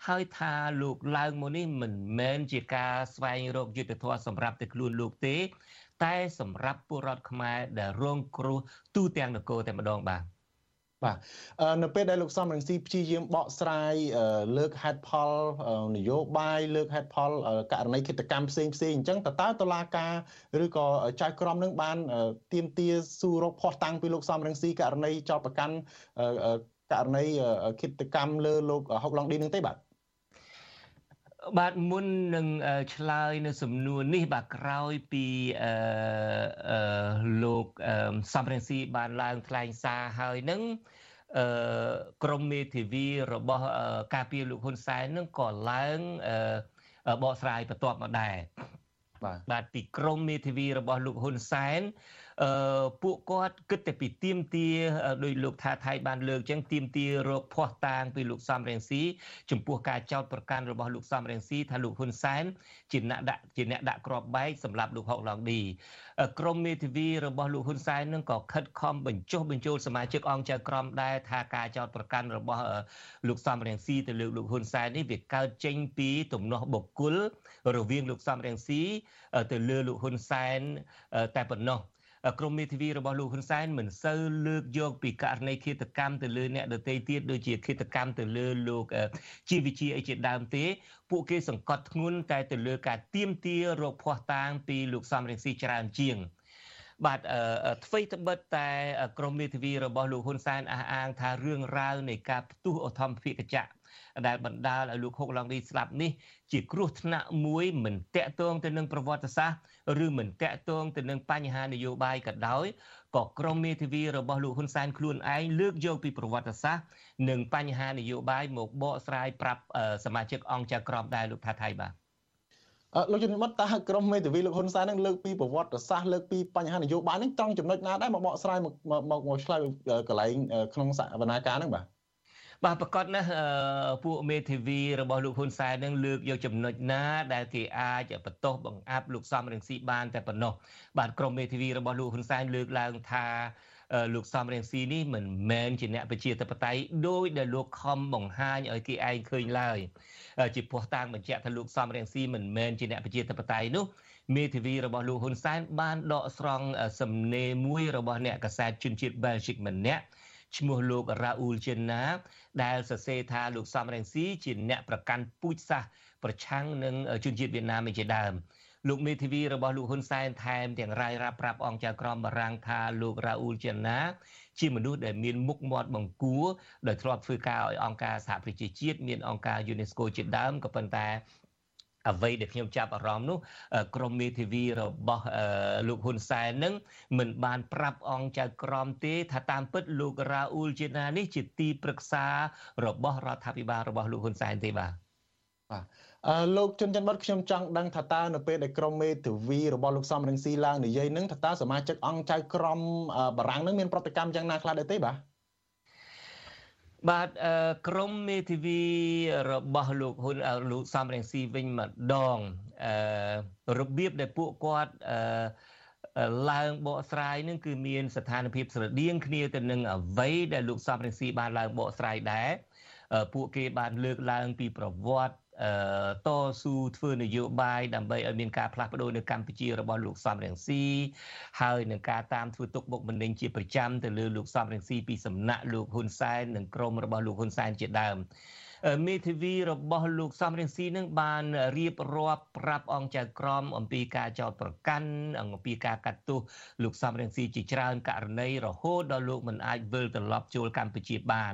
ហើយថាលោកឡើងមកនេះមិនមែនជាការស្វែងរកយុទ្ធធម៌សម្រាប់តែខ្លួនលោកទេ តែសម្រាប់ពលរដ្ឋខ្មែរដែលរងគ្រោះទូទាំងនគរតែម្ដងបាទ បាទនៅពេលដែលលោកសំរងស៊ីព្យាយាមបកស្រាយលើកហេតុផលនយោបាយលើកហេតុផលករណីគិតកម្មផ្សេងផ្សេងអញ្ចឹងតើតើតឡាការឬក៏ចៅក្រមនឹងបានទៀមទាស៊ូរកភ័ស្តុតាងពីលោកសំរងស៊ីករណីចោតប្រកាន់ករណីគិតកម្មលើលោកហុកឡុងឌីនឹងទេបាទ បាទមុននឹងឆ្លើយនៅសំណួរនេះបាទក្រោយពីអឺលោកសំរងស៊ីបានឡើងថ្លែងសារហើយនឹងអឺក្រមមេធាវីរបស់ការពារលោកហ៊ុនសែននឹងក៏ឡើងអឺបកស្រាយបន្ទាប់មកដែរបាទបាទពីក្រមមេធាវីរបស់លោកហ៊ុនសែនអឺ ពួកគាត់គិតតែពីទៀមទាដោយលោកថាថៃបានលើកចឹងទៀមទារកភ័ស្តុតាងពីលោកសំរងស៊ីចំពោះការចោទប្រកាន់របស់លោកសំរងស៊ីថាលោកហ៊ុនសែនជាអ្នកដាក់ជាអ្នកដាក់ក្របបែកសម្រាប់លោកហុកឡុងឌីក្រមមេធាវីរបស់លោកហ៊ុនសែននឹងក៏ខិតខំបញ្ចុះបញ្ចូលសមាជិកអង្គចៅក្រមដែរថាការចោទប្រកាន់របស់លោកសំរងស៊ីទៅលើលោកហ៊ុនសែននេះវាកើតចេញពីទំនាស់បុគ្គលរវាងលោកសំរងស៊ីទៅលើលោកហ៊ុនសែនតែប៉ុណ្ណោះ ក្រមមេធាវីរបស់លោកហ៊ុនសែនមិនសូវលើកយកពីករណីឃាតកម្មទៅលើអ្នកដទៃទៀតដូចជាឃាតកម្មទៅលើលោកជីវិជាអីជាដើមទេពួកគេសង្កត់ធ្ងន់តែទៅលើការទៀមទារោគភ័ស្តុតាងពីលោកសំរងស៊ីច្រើនជាងបាទអ្វីត្បិតតែក្រមមេធាវីរបស់លោកហ៊ុនសែនអះអាងថារឿងរ៉ាវនៃការផ្ទុះអធម្មភិកចៈ ដែលបណ្ដាលឲ្យលោកហុកឡុងឌីស្លាប់នេះជាគ្រោះថ្នាក់មួយមិនតាក់ទងទៅនឹងប្រវត្តិសាស្ត្រឬមិនតាក់ទងទៅនឹងបញ្ហានយោបាយក៏ដោយក៏ក្រមមេធាវីរបស់លោកហ៊ុនសែនខ្លួនឯងលើកយកពីប្រវត្តិសាស្ត្រនិងបញ្ហានយោបាយមកបកស្រាយប្រាប់សមាជិកអង្គចៅក្រមដែរលោកថាថៃបាទលោកជំនិតតើក្រមមេធាវីលោកហ៊ុនសែននឹងលើកពីប្រវត្តិសាស្ត្រលើកពីបញ្ហានយោបាយនឹងត្រង់ចំណុចណាដែរមកបកស្រាយមកមកមកឆ្លើយកន្លែងក្នុងសវនាការហ្នឹងបាទ បាទប្រកាសណាស់ពួកមេធាវីរបស់លោកហ៊ុនសែននឹងលើកយកចំណុចណាដែលគេអាចបន្ទោសបង្អាប់លោកសំរងស៊ីបានតែប៉ុណ្ណោះបាទក្រុមមេធាវីរបស់លោកហ៊ុនសែនលើកឡើងថាលោកសំរងស៊ីនេះមិនមែនជាអ្នកប្រជាធិបតេយ្យដោយដែលលោកខំបង្ហាញឲ្យគេឯងឃើញឡើយជាពោះតាំងបញ្ជាក់ថាលោកសំរងស៊ីមិនមែនជាអ្នកប្រជាធិបតេយ្យនោះមេធាវីរបស់លោកហ៊ុនសែនបានដកស្រង់សំណេរមួយរបស់អ្នកកសែតជនជាតិបែលហ្សិកម្នាក់ ឈ្មោះលោករ៉ាអ៊ូលជិនណា ដែលសរសេរថាលោកសំរងស៊ីជាអ្នកប្រកាន់ពូជសាសន៍ប្រឆាំងនឹងជនជាតិវៀតណាមជាដើមលោកមេធាវីរបស់លោកហ៊ុនសែនថែមទាំងរាយរាប់ប្រាប់អង្គចៅក្រមបារាំងថាលោករ៉ាអ៊ូលជិនណាជាមនុស្សដែលមានមុខមាត់បង្គួរដោយធ្លាប់ធ្វើការឲ្យអង្គការសហប្រជាជាតិមានអង្គការ UNESCO ជាដើមក៏ប៉ុន្តែ អ្វីដែលខ្ញុំចាប់អារម្មណ៍នោះក្រមមេធាវីរបស់លោកហ៊ុនសែននឹងមិនបានប្រាប់អង្គចៅក្រមទេ ថាតាមពិតលោករ៉ាអ៊ូលជាណានេះជាទីប្រឹក្សារបស់រដ្ឋាភិបាលរបស់លោកហ៊ុនសែនទេបាទបាទអឺលោកជុនច័ន្ទបុតខ្ញុំចង់ដឹងថាតើនៅពេលដែលក្រុមមេធាវីរបស់លោកសំរងស៊ីឡើងនិយាយនឹងថាតើសមាជិកអង្គចៅក្រមបារាំងនឹងមានប្រតិកម្មយ៉ាងណាខ្លះដែរទេបាទ បាទក្រមមេធាវីរបស់លោកហ៊ុនលោកសំរងស៊ីវិញម្ដងអឺរបៀបដែលពួកគាត់អឺឡើងបកស្រាយនឹងគឺមានស្ថានភាពស្រដៀងគ្នាទៅនឹងអ្វីដែលលោកសំរងស៊ីបានឡើងបកស្រាយដែរពួកគេបានលើកឡើងពីប្រវត្តិ តស៊ូធ្វើនយោបាយដើម្បីឲ្យមានការផ្លាស់ប្ដូរនៅកម្ពុជារបស់លោកសំរងស៊ីហើយនឹងការតាមធ្វើទុកបុកម្នេញជាប្រចាំទៅលើលោកសំរងស៊ីពីសំណាក់លោកហ៊ុនសែននិងក្រុមរបស់លោកហ៊ុនសែនជាដើមមេធាវីរបស់លោកសំរងស៊ីនឹងបានរៀបរាប់ប្រាប់អង្គចៅក្រមអំពីការចោទប្រកាន់អំពីការកាត់ទោសលោកសំរងស៊ីជាច្រើនករណីរហូតដល់លោកមិនអាចវិលត្រឡប់ចូលកម្ពុជាបាន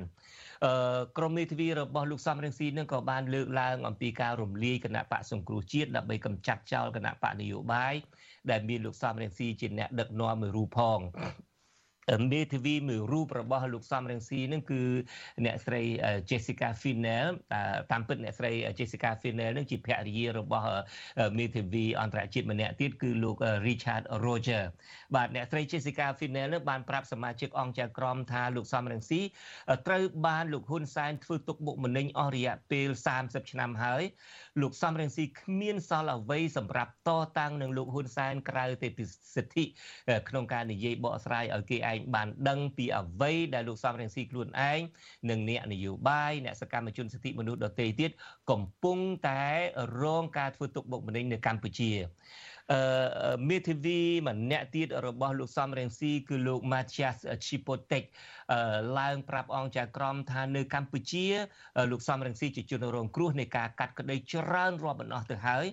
ក្រមមេធាវីរបស់លោកសំរងស៊ីនឹងក៏បានលើកឡើងអំពីការរំលាយគណៈបកសង្គ្រោះជាតិដើម្បីកម្ចាត់ចោលគណៈបកនយោបាយដែលមានលោកសំរងស៊ីជាអ្នកដឹកនាំមួយរូបផង មេធាវីមួយរូបរបស់លោកសំរងស៊ីនឹងគឺអ្នកស្រី Jessica Finel តាមពិតអ្នកស្រី Jessica Finel នឹងជាភរិយារបស់មេធាវីអន្តរជាតិម្នាក់ទៀតគឺលោក Richard Roger បាទអ្នកស្រី Jessica Finel នឹងបានប្រាប់សមាជិកអង្គចៅក្រមថាលោកសំរងស៊ីត្រូវបានលោកហ៊ុនសែនធ្វើទុកបុកម្នេញអស់រយៈពេល30ឆ្នាំហើយលោកសំរងស៊ីគ្មានសល់អ្វីសម្រាប់តតាំងនឹងលោកហ៊ុនសែនក្រៅតែពីសិទ្ធិក្នុងការនិយាយបកស្រាយឲ្យគេឯងបានដឹងពីអ្វីដែលលោកសំរងស៊ីខ្លួនឯងនិងអ្នកនយោបាយអ្នកសកម្មជនសិទ្ធិមនុស្សដទៃទៀតកំពុងតែរងការធ្វើទុកបុកម្នេញនៅកម្ពុជា អឺមេធាវីម្នាក់ទៀតរបស់លោកសំរងស៊ីគឺលោក Matias Chipotek ឡើងប្រាប់អង្គការក្រមថានៅកម្ពុជា លោកសំរងស៊ីជាជនរងគ្រោះនៃការកាត់ក្តីច្រើនរាប់មិនអស់ទៅហើយ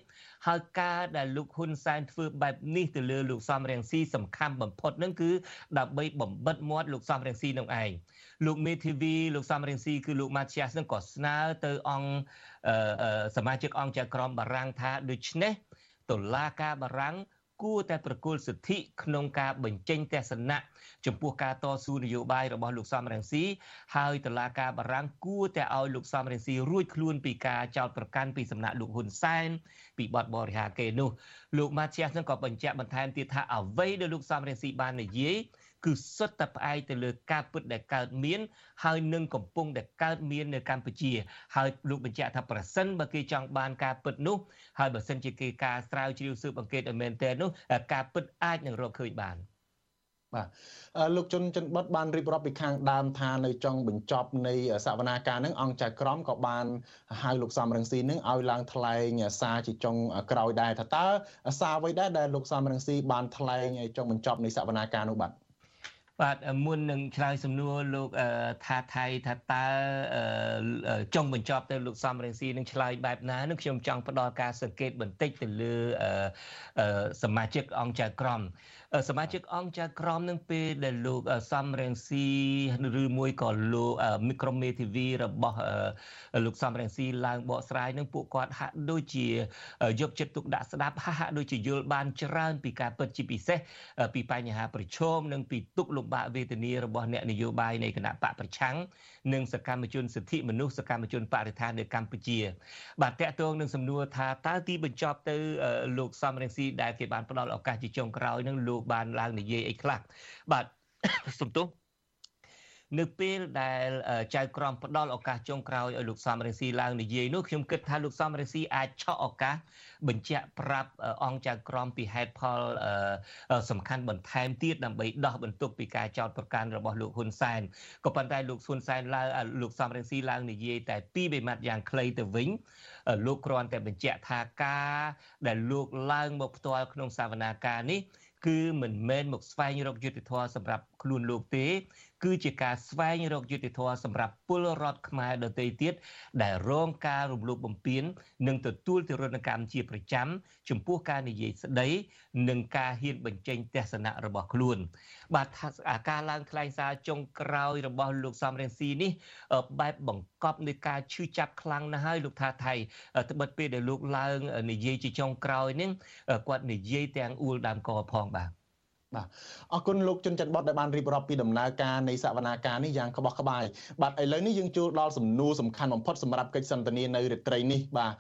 ហើយការដែលលោកហ៊ុនសែនធ្វើបែបនេះទៅលើលោកសំរងស៊ីសំខាន់បំផុតនឹងគឺដើម្បីបំបិតមាត់លោកសំរងស៊ីនឹងឯងលោកមេធាវីលោកសំរងស៊ីគឺលោកម៉ាឈៀសនឹងក៏ស្នើទៅអង្គសមាជិកអង្គចៅក្រមបារាំងថាដូច្នេះ តុលាការបារាំងគួរតែប្រគល់សិទ្ធិក្នុងការបញ្ចេញទស្សនៈចំពោះការតស៊ូនយោបាយរបស់លោកសំរងស៊ីហើយតុលាការបារាំងគួរតែឲ្យលោកសំរងស៊ីរួចខ្លួនពីការចោទប្រកាន់ពីសំណាក់លោកហ៊ុនសែនពីបទបរិហាគេនោះលោកម៉ាឈៀសនឹងក៏បញ្ជាក់បន្ថែមទៀតថាអ្វីដែលលោកសំរងស៊ីបាននិយាយ គឺសុទ្ធតែផ្អែកទៅលើការពិតដែលកើតមាន ហើយនឹងកំពុងតែកើតមាននៅកម្ពុជា ហើយលោកបញ្ជាក់ថាប្រសិនបើគេចង់បានការពិតនោះហើយបើសិនជាគេការស្រាវជ្រាវស៊ើបអង្កេតឲ្យមែនទែននោះការពិតអាចនឹងរកឃើញបានបាទលោកជុនចិនបុតបានរៀបរាប់ពីខាងដើមថានៅចុងបញ្ចប់នៃសវនាការនឹងអង្គចៅក្រមក៏បានហៅលោកសំរងស៊ីនឹងឲ្យឡើងថ្លែងសារជាចុងក្រោយដែរថាតើសារអ្វីដែរដែលលោកសំរងស៊ីបានថ្លែងចុងបញ្ចប់នៃសវនាការនោះបាទ បាទមុននឹងឆ្លើយសំណួរលោកថាថៃថាតើចុងបញ្ចប់ទៅលោកសំរងស៊ីនឹងឆ្លើយបែបណានឹងខ្ញុំចង់ផ្ដល់ការសង្កេតបន្តិចទៅលើសមាជិកអង្គចៅក្រម សមាជិកអង្គចៅក្រមនឹងពេលដែលលោកសំរងស៊ីឬមួយក៏លោកមីក្រូមេធីវីរបស់លោកសំរងស៊ីឡើងបកស្រាយនឹងពួកគាត់ហាក់ដូចជាយកចិត្តទុកដាក់ស្ដាប់ហាក់ដូចជាយល់បានច្រើនពីការពិតជាពិសេសពីបញ្ហាប្រឈមនិងពីទុកលំបាកវេទនារបស់អ្នកនយោបាយនៃគណៈបកប្រឆាំងនិងសកម្មជនសិទ្ធិមនុស្សសកម្មជនបរិស្ថាននៅកម្ពុជា បាទតកតងនឹងសំណួរថាតើទីបញ្ចប់ទៅលោកសំរងស៊ីដែលគេបានផ្ដល់ឱកាសជាចុងក្រោយនឹងលោកបានឡើងនិយាយអីខ្លះបាទសំទោសនៅពេលដែលចៅក្រមផ្ដល់ឱកាសចុងក្រោយឲ្យលោកសំរងស៊ីឡើងនិយាយនោះខ្ញុំគិតថាលោកសំរងស៊ីអាចឆក់ឱកាសបញ្ជាក់ប្រាប់អង្គចៅក្រមពីហេតុផលសំខាន់បន្ថែមទៀតដើម្បីដោះបន្ទុកពីការចោទប្រកាន់របស់លោកហ៊ុនសែនក៏ប៉ុន្តែលោកហ៊ុនសែនឡើងលោកសំរងស៊ីឡើងនិយាយតែពីរបីម៉ាត់យ៉ាងខ្លីទៅវិញលោកគ្រាន់តែបញ្ជាក់ថាការដែលលោកឡើងមកផ្ទាល់ក្នុងសវនាការនេះ គឺមិនមែនមកស្វែងរកយុត្តិធម៌សម្រាប់ខ្លួនលោកទេ គឺជាការស្វែងរកយុត្តិធម៌សម្រាប់ពលរដ្ឋខ្មែរដទៃទៀតដែលរងការរំលោភបំពាន និងទទួលទរណកម្មជាប្រចាំ ចំពោះការនិយាយស្ដីនិងការហ៊ានបញ្ចេញទស្សនៈរបស់ខ្លួន បាទការឡើងថ្លែងសារចុងក្រោយរបស់លោកសំរងស៊ីនេះបែបបង្កប់នៃការឈឺចាប់ខ្លាំងណាស់ហើយលោកថាថៃត្បិតពេលដែលលោកឡើងនិយាយជាចុងក្រោយនេះគាត់និយាយទាំងអួលដើមកផងបាទ បាទអរគុណលោកជុនច័ន្ទបតដែលបានរៀបរាប់ពីដំណើរការនៃសវនាការនេះយ៉ាងក្បោះក្បាយបាទឥឡូវនេះយើងចូលដល់សំណួរសំខាន់បំផុតសម្រាប់កិច្ចសន្ទនានៅរាត្រីនេះបាទ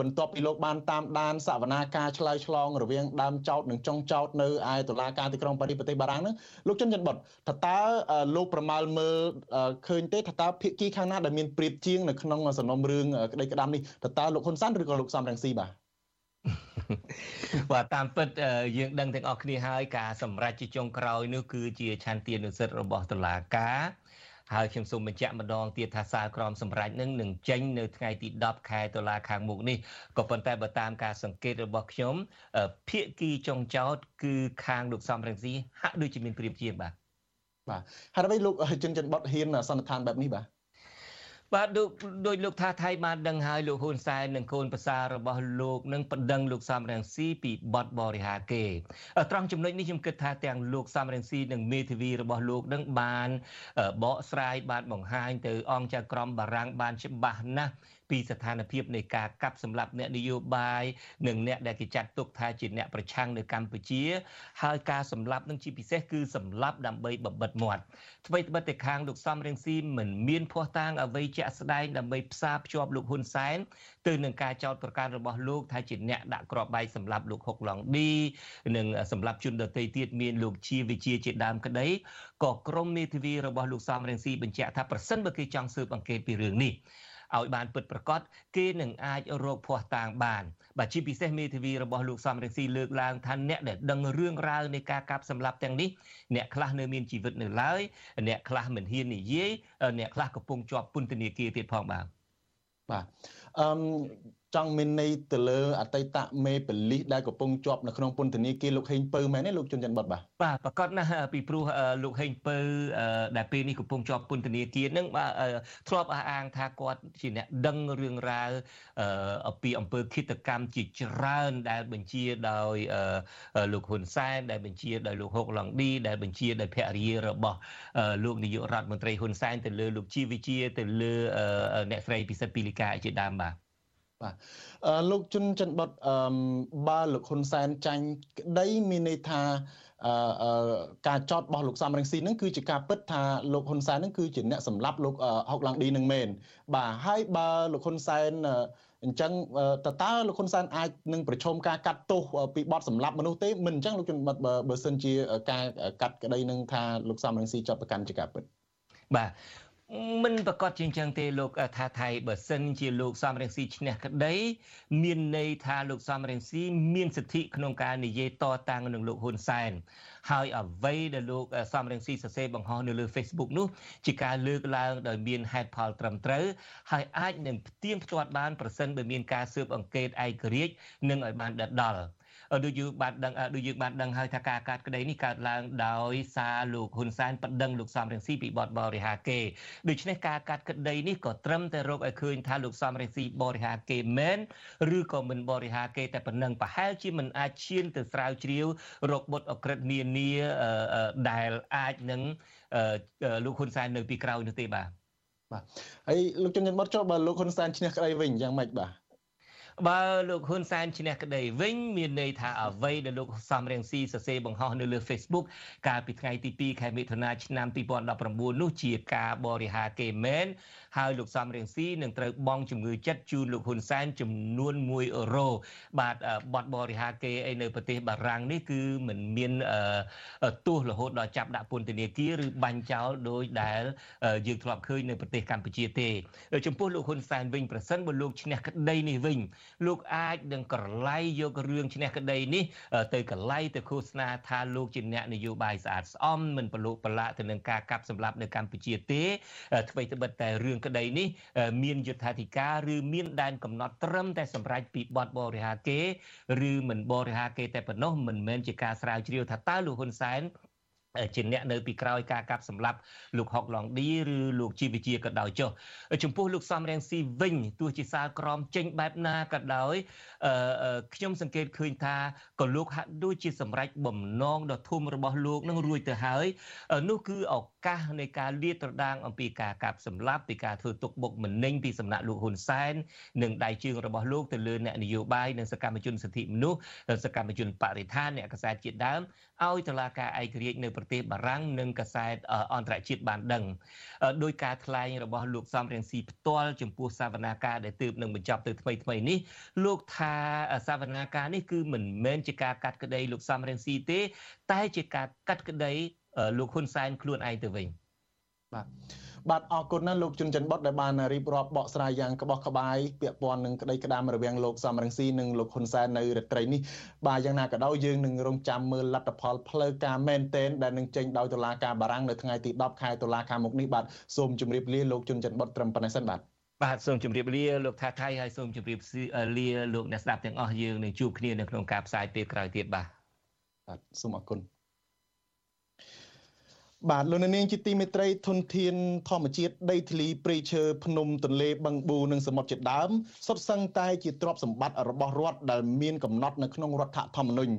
បន្ទាប់ពីលោកបានតាមដានសវនាការឆ្លើយឆ្លងរវាងដើមចោតនិងចុងចោតនៅឯតុលាការទីក្រុងប៉ារីសប្រទេសបារាំងនោះលោកជុនច័ន្ទបតថាតើលោកប្រមាលមើលឃើញទេថាតើភាគីខាងណាដែលមានព្រៀបជាងនៅក្នុងសំណុំរឿងក្តីក្តាំនេះថាតើលោកហ៊ុនសែនឬក៏លោកសំរងស៊ីបាទ បាទតាមពិតយើងដឹងទាំងអស់គ្នាហើយការសម្រេចជាចុងក្រោយនោះគឺជាឆន្ទានុសិទ្ធិរបស់តុលាការហើយខ្ញុំសូមបញ្ជាក់ម្ដងទៀតថាសារក្រមសម្រេចនឹងនឹងចេញនៅថ្ងៃទី10ខែតុលាខាងមុខនេះក៏ប៉ុន្តែបើតាមការសង្កេតរបស់ខ្ញុំភាគីចុងចោតគឺខាងលោកសំរងស៊ីហាក់ដូចជាមានព្រៀបជាងបាទបាទហើយអ្វីលោកជនជនបត់ហ៊ានសន្និដ្ឋានបែបនេះបាទ បាទដូចដោយលោកថាថៃបានដឹងហើយលោកហ៊ុនសែននិងកូនប្រសាររបស់លោកនឹងបណ្ដឹងលោកសំរងស៊ីពីបទបរិហាគេត្រង់ចំណុចនេះខ្ញុំគិតថាទាំងលោកសំរងស៊ីនិងមេធាវីរបស់លោកនឹងបានបកស្រាយបានបង្ហាញទៅអង្គចៅក្រមបារាំងបានច្បាស់ណាស់ពីស្ថានភាពនៃការកាប់សម្លាប់អ្នកនយោបាយនិងអ្នកដែលគេចាត់ទុកថាជាអ្នកប្រឆាំងនៅកម្ពុជា ហើយការសម្លាប់នឹងជាពិសេសគឺសម្លាប់ដើម្បីបបិទមាត់អ្វីត្បិតតែខាងលោកសំរងស៊ីមិនមានភ័ស្តុតាងអ្វីជាក់ស្ដែងដើម្បីផ្សារភ្ជាប់លោកហ៊ុនសែនទៅនឹងការចោទប្រកាន់របស់លោកថាជាអ្នកដាក់គ្រាប់បែកសម្លាប់លោកហុកឡុងឌីនិងសម្លាប់ជនដទៃទៀតមានលោកជាវិជាជាដើមក្តីក៏ក្រមមេធាវីរបស់លោកសំរងស៊ីបញ្ជាក់ថាប្រសិនបើគេចង់ស៊ើបអង្កេតពីរឿងនេះ ឲ្យបានពិតប្រាកដគេនឹងអាចរកភ័ស្តុតាងបានបាទជាពិសេសមេធាវីរបស់លោកសំរងស៊ីលើកឡើងថាអ្នកដែលដឹងរឿងរ៉ាវនៃការកាប់សម្លាប់ទាំងនេះអ្នកខ្លះនៅមានជីវិតនៅឡើយអ្នកខ្លះមិនហ៊ាននិយាយអ្នកខ្លះកំពុងជាប់ពន្ធនាគារទៀតផងបាទបាទអឺ ចង់មានន័យទៅលើអតីតមេបលិសដែលកំពុងជាប់នៅក្នុងពន្ធនាគារលោកហេងពៅមែនទេលោកជុនច័ន្ទបុតបាទបាទប្រកាសណាស់ពីព្រោះលោកហេងពៅដែលពេលនេះកំពុងជាប់ពន្ធនាគារនឹងបាទធ្លាប់អះអាងថាគាត់ជាអ្នកដឹងរឿងរ៉ាវអំពីអំពើឃាតកម្មជាច្រើនដែលបញ្ជាដោយលោកហ៊ុនសែនដែលបញ្ជាដោយលោកហុកឡុងឌីដែលបញ្ជាដោយភរិយារបស់លោកនាយករដ្ឋមន្ត្រីហ៊ុនសែនទៅលើលោកជីវិជាទៅលើអ្នកស្រីពិសិដ្ឋពីលីកាជាដើមបាទ បាទអឺលោកជុនច័ន្ទបុតអឺបើលោកហ៊ុនសែនចាញ់ក្តីមានន័យថាអឺការចោតរបស់លោកសំរងស៊ីនឹងគឺជាការពិតថាលោកហ៊ុនសែននឹងគឺជាអ្នកសម្លាប់លោកហុកឡង់ឌីនឹងមែនបាទហើយបើលោកហ៊ុនសែនអញ្ចឹងតើតើលោកហ៊ុនសែនអាចនឹងប្រឈមការកាត់ទោសពីបទសម្លាប់មនុស្សទេមិនអញ្ចឹងលោកជនបတ်បើសិនជាការកាត់ក្តីនឹងថាលោកសំរងស៊ីជាប់ប្រកាន់ជាការពិតបាទ មិនប្រកាសជាអញ្ចឹងទេលោកថាថៃបើសិនជាលោកសំរងស៊ីឈ្នះក្តី មានន័យថាលោកសំរងស៊ីមានសិទ្ធិក្នុងការនិយាយតតាំងនឹងលោកហ៊ុនសែនហើយអ្វីដែលលោកសំរងស៊ីសរសេរបង្ហោះនៅលើ Facebook នោះជាការលើកឡើងដោយមានហេតុផលត្រឹមត្រូវហើយអាចនឹងផ្ទៀងផ្ទាត់បានប្រសិនបើមានការស៊ើបអង្កេតឯករាជ្យនិងឲ្យបានដិតដល់ ដូចយើងបានដឹងដូចយើងបានដឹងហើយថាការកាត់ក្តីនេះកើតឡើងដោយសារលោកហ៊ុនសែនបដិងលោកសំរងស៊ីពីបទបរិហាគេដូច្នេះការកាត់ក្តីនេះក៏ត្រឹមតែរកឲ្យឃើញថាលោកសំរងស៊ីបរិហាគេមែនឬក៏មិនបរិហាគេតែប៉ុណ្ណឹងប្រហែលជាមិនអាចឈានទៅស្រាវជ្រាវរកបុតអក្រិតនានាដែលអាចនឹងលោកហ៊ុនសែននៅពីក្រោយនោះទេបាទបាទហើយលោកជំនាញបត់ចុះបើលោកហ៊ុនសែនឈ្នះក្តីវិញយ៉ាងម៉េចបាទ បើលោកហ៊ុនសែនឈ្នះក្តីវិញមានន័យថាអ្វីដែលលោកសំរៀងស៊ីសរសេរបង្ហោះនៅលើ Facebook កាលពីថ្ងៃទី2ខែមិថុនាឆ្នាំ2019នោះជាការបរិហាគេមែន ហើយលោកសំរៀងស៊ីនឹងត្រូវបង់ជំងឺចិត្តជូនលោកហ៊ុនសែនចំនួន1អឺរ៉ូបាទបទបរិហាគេអីនៅប្រទេសបារាំងនេះគឺមិនមានទោសរហូតដល់ចាប់ដាក់ពន្ធនាគារឬបាញ់ចោលដោយដែលយើងធ្លាប់ឃើញនៅប្រទេសកម្ពុជាទេចំពោះលោកហ៊ុនសែនវិញប្រសិនបើលោកឈ្នះក្តីនេះវិញលោកអាចនឹងក្រឡៃយករឿងឈ្នះក្តីនេះទៅកឡៃទៅឃោសនាថាលោកជាអ្នកនយោបាយស្អាតស្អំមិនប្រឡូកប្រឡាក់ទៅនឹងការកាប់សម្លាប់នៅកម្ពុជាទេអ្វីត្បិតតែរឿងក្តីនេះមានយុត្ថាធិការឬមានដែនកំណត់ត្រឹមតែសម្រាប់ពីបទបរិហាគេឬមិនបរិហាគេតែប៉ុណ្ណោះមិនមែនជាការស្រាវជ្រាវថាតើលោកហ៊ុនសែនជាអ្នកនៅពីក្រោយការកាប់សម្លាប់លោកហុកឡុងឌីឬលោកជីវជាក៏ដោយចុះចំពោះលោកសំរៀងស៊ីវិញទោះជាសាលក្រមចេញបែបណាក៏ដោយខ្ញុំសង្កេតឃើញថាក៏លោកហាក់ដូចជាសម្រេចបំណងដ៏ធំរបស់លោកនឹងរួចទៅហើយនោះគឺឱ កាសនៃការលាតត្រដាងអំពីការកាប់សម្លាប់ពីការធ្វើទុកបុកម្នេញពីសំណាក់លោកហ៊ុនសែននិងដៃជើងរបស់លោកទៅលើអ្នកនយោបាយនិងសកម្មជនសិទ្ធិមនុស្សសកម្មជនបរិស្ថានអ្នកកសែតជាដើមឲ្យតុលាការឯករាជ្យនៅប្រទេសបារាំងនិងកសែតអន្តរជាតិបានដឹងដោយការថ្លែងរបស់លោកសំរៀងស៊ីផ្ទាល់ចំពោះសវនាការដែលទើបនឹងបញ្ចប់ទៅថ្មីថ្មីនេះលោកថាសវនាការនេះគឺមិនមែនជាការកាត់ក្តីលោកសំរៀងស៊ីទេ តែជាការកាត់ក្តី លោកហ៊ុនសែនខ្លួនឯងទៅវិញបាទបាទអរគុណណាស់លោកជុនច័ន្ទបុតដែលបានរៀបរាប់បកស្រាយយ៉ាងក្បោះក្បាយពាក់ព័ន្ធនឹងក្តីក្តាមរវាងលោកសំរងស៊ីនិងលោកហ៊ុនសែននៅរាត្រីនេះបាទយ៉ាងណាក៏ដោយយើងនឹងរងចាំមើលលទ្ធផលផ្លូវការមែនទែនដែលនឹងចេញដោយតុលាការបារាំងនៅថ្ងៃទី10ខែតុលាខាងមុខនេះបាទសូមជម្រាបលាលោកជុនច័ន្ទបុតត្រឹមប៉ុណ្ណេះសិនបាទបាទសូមជម្រាបលាលោកថាថៃហើយសូមជម្រាបលាលោកអ្នកស្ដាប់ទាំងអស់យើងនឹងជួបគ្នានៅក្នុងការផ្សាយពេលក្រោយទៀតបាទបាទសូមអរគុណ បាទលោកនាងជាទីមេត្រីធនធានធម្មជាតិដីធ្លីព្រៃឈើភ្នំទន្លេបឹងប៊ូនិងសមុទ្រជាដើមសុទ្ធសឹងតែជាទ្រព្យសម្បត្តិរបស់រដ្ឋដែលមានកំណត់នៅក្នុងរដ្ឋធម្មនុញ្ញ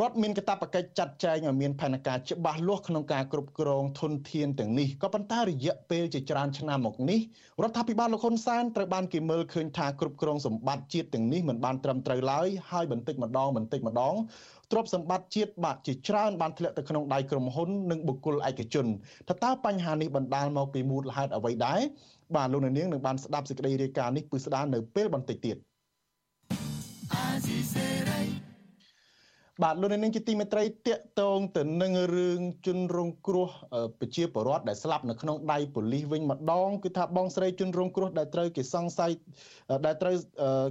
រដ្ឋមានកាតព្វកិច្ចចាត់ចែងឲ្យមានផែនការច្បាស់លាស់ក្នុងការគ្រប់គ្រងធនធានទាំងនេះក៏ប៉ុន្តែរយៈពេលជាច្រើនឆ្នាំមកនេះរដ្ឋាភិបាលលោកហ៊ុនសែនត្រូវបានគេមើលឃើញថាគ្រប់គ្រងសម្បត្តិជាតិទាំងនេះមិនបានត្រឹមត្រូវឡើយហើយបន្តិចម្ដងបន្តិចម្ដង ទ្រព្យសម្បត្តិជាតិបាទជាច្រើនបានធ្លាក់ទៅក្នុងដៃក្រុមហ៊ុននិងបុគ្គលឯកជនថាតើបញ្ហានេះបណ្ដាលមកពីមូលហេតុអ្វីដែរបាទលោកនាងនឹងបានស្ដាប់សេចក្តីរាយការណ៍នេះពិស្ដារនៅពេលបន្តិចទៀតអាស៊ីសេរី បាទលោកនាងជាទីមេត្រីតាកតងទៅនឹងរឿងជនរងគ្រោះប្រជាពលរដ្ឋដែលស្លាប់នៅក្នុងដៃប៉ូលីសវិញម្ដងគឺថាបងស្រីជនរងគ្រោះដែលត្រូវគេសង្ស័យដែលត្រូវ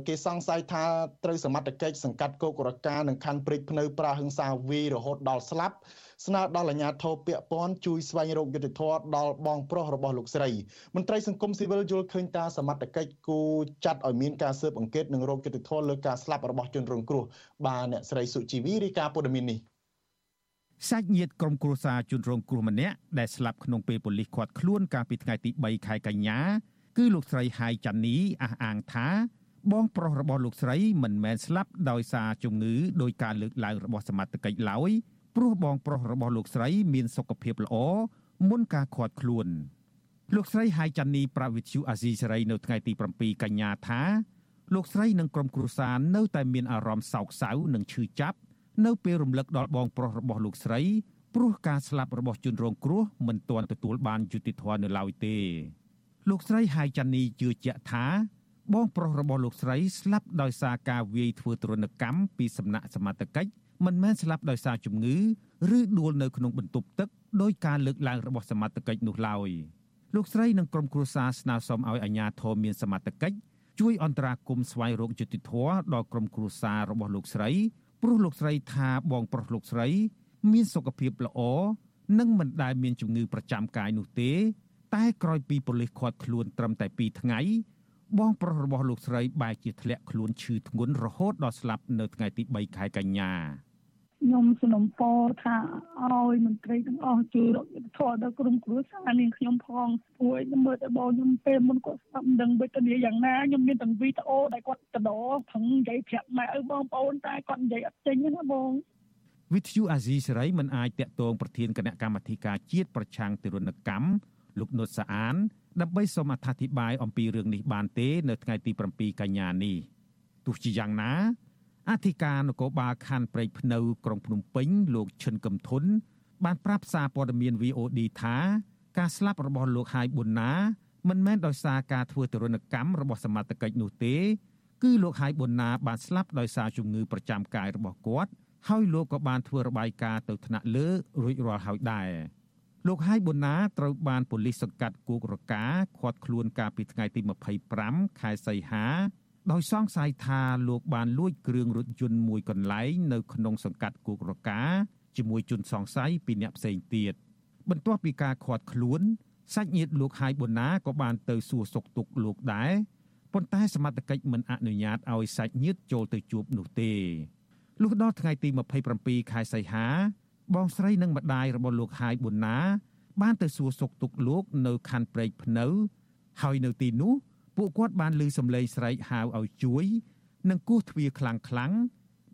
គេសង្ស័យថាត្រូវសមត្ថកិច្ចសង្កាត់គោករកានិងខណ្ឌព្រែកភ្នៅប្រាហឹង្សាវីរហូតដល់ស្លាប់ស្នើដល់អាជ្ញាធរពាក់ព័ន្ធជួយស្វែងរកយុត្តិធម៌ដល់បងប្រុសរបស់លោកស្រីមន្ត្រីសង្គមស៊ីវិលយល់ឃើញថាសមត្ថកិច្ចគូចាត់ឲ្យមានការស៊ើបអង្កេតនិងរកយុត្តិធម៌លើការស្លាប់របស់ជនរងគ្រោះបាទអ្នកស្រីសុជីវីរាយការណ៍ព័ត៌មាននេះសាច់ញាតិក្រុមគ្រួសារជនរងគ្រោះម្នាក់ដែលស្លាប់ក្នុងពេលប៉ូលីសឃាត់ខ្លួនកាលពីថ្ងៃទី3ខែកញ្ញាគឺលោកស្រីហៃចាន់នីអះអាងថាបងប្រុសរបស់លោកស្រីមិនមែនស្លាប់ដោយសារជំងឺដោយការលើកឡើងរបស់សមត្ថកិច្ចឡើយ ព្រោះបងប្រុសរបស់លោកស្រីមានសុខភាពល្អមុនការឃាត់ខ្លួនលោកស្រីហៃចាន់នីប្រាវិទ្យូអាស៊ីសេរីនៅថ្ងៃទី7កញ្ញាថាលោកស្រីនិងក្រុមគ្រួសារនៅតែមានអារម្មណ៍សោកសៅនិងឈឺចាប់នៅពេលរំលឹកដល់បងប្រុសរបស់លោកស្រីព្រោះការស្លាប់របស់ជនរងគ្រោះមិនទាន់ទទួលបានយុត្តិធម៌នៅឡើយទេ លោកស្រីហៃចាន់នីជឿជាក់ថា បងប្រុសរបស់លោកស្រីស្លាប់ដោយសារការវាយធ្វើទរណកម្មពីសំណាក់សមត្ថកិច្ច មិនមែនស្លាប់ដោយសារជំងឺឬដួលនៅក្នុងបន្ទប់ទឹកដោយការលើកឡើងរបស់សមត្ថកិច្ចនោះឡើយលោកស្រីនិងក្រុមគ្រួសារស្នើសុំឲ្យអាជ្ញាធរមានសមត្ថកិច្ចជួយអន្តរាគមន៍ស្វែងរកយុត្តិធម៌ដល់ក្រុមគ្រួសាររបស់លោកស្រីព្រោះលោកស្រីថាបងប្រុសលោកស្រី មានសុខភាពល្អនិងមិនដែលមានជំងឺប្រចាំកាយនោះទេ តែក្រោយពីប៉ូលីសឃាត់ខ្លួនត្រឹមតែ2ថ្ងៃបងប្រុសរបស់លោកស្រីបែរជាធ្លាក់ខ្លួនឈឺធ្ងន់រហូតដល់ស្លាប់នៅថ្ងៃទី3ខែកញ្ញា ខ្ញុំសំណពរថាឲ្យមន្ត្រីទាំងអស់ជួយរកយុត្តិធម៌ដល់ក្រុមគ្រួសារនាងខ្ញុំផងព្រោះខ្ញុំមើលតែបងខ្ញុំពេលមុនគាត់ស្ដាប់មិនដឹងវេទនាយ៉ាងណាខ្ញុំមានទាំងវីដេអូដែលគាត់កដោថឹងនិយាយប្រាប់ម៉ែឪបងប្អូនតែគាត់និយាយអត់ចេញណាបងវិទ្យុអាស៊ីសេរីមិនអាចតាក់ទងប្រធានគណៈកម្មាធិការជាតិប្រឆាំងទរណកម្មលោកនុតសាអាន ដើម្បីសូមអត្ថាធិប្បាយអំពីរឿងនេះបានទេ នៅថ្ងៃទី7កញ្ញានេះទោះជាយ៉ាងណា អធិការនគរបាលខណ្ឌព្រែកភ្នៅក្រុងភ្នំពេញលោកឈិនកឹមធុនបានប្រាប់សារព័ត៌មាន VOD ថាការស្លាប់របស់លោកហាយប៊ុនណាមិនមែនដោយសារការធ្វើទរណកម្មរបស់សមត្ថកិច្ចនោះទេ គឺលោកហាយប៊ុនណាបានស្លាប់ដោយសារជំងឺប្រចាំកាយរបស់គាត់ហើយលោកក៏បានធ្វើរបាយការណ៍ទៅថ្នាក់លើរួចរាល់ហើយដែរលោកហាយប៊ុនណាត្រូវបានប៉ូលីសសង្កាត់គូករកាឃាត់ខ្លួនកាលពីថ្ងៃទី25ខែសីហា ដោយសង្ស័យថាលោកបានលួចគ្រឿងរថយន្តមួយកន្លែងនៅក្នុងសង្កាត់គូករកាជាមួយជនសង្ស័យពីអ្នកផ្សេងទៀតបន្ទាប់ពីការឃាត់ខ្លួនសាច់ញាតិលោកហាយប៊ុនណាក៏បានទៅសួរសុខទុក្ខលោកដែរប៉ុន្តែសមត្ថកិច្ចមិនអនុញ្ញាតឲ្យសាច់ញាតិចូលទៅជួបនោះទេលុះដល់ថ្ងៃទី27ខែសីហា បងស្រីនិងម្ដាយរបស់លោកហាយប៊ុនណា បានទៅសួរសុខទុក្ខលោកនៅខណ្ឌព្រែកភ្នៅ ហើយនៅទីនោះ ពួកគាត់បានឮសំឡេងស្រែកហៅឲ្យជួយ និងគោះទ្វារខ្លាំងខ្លាំង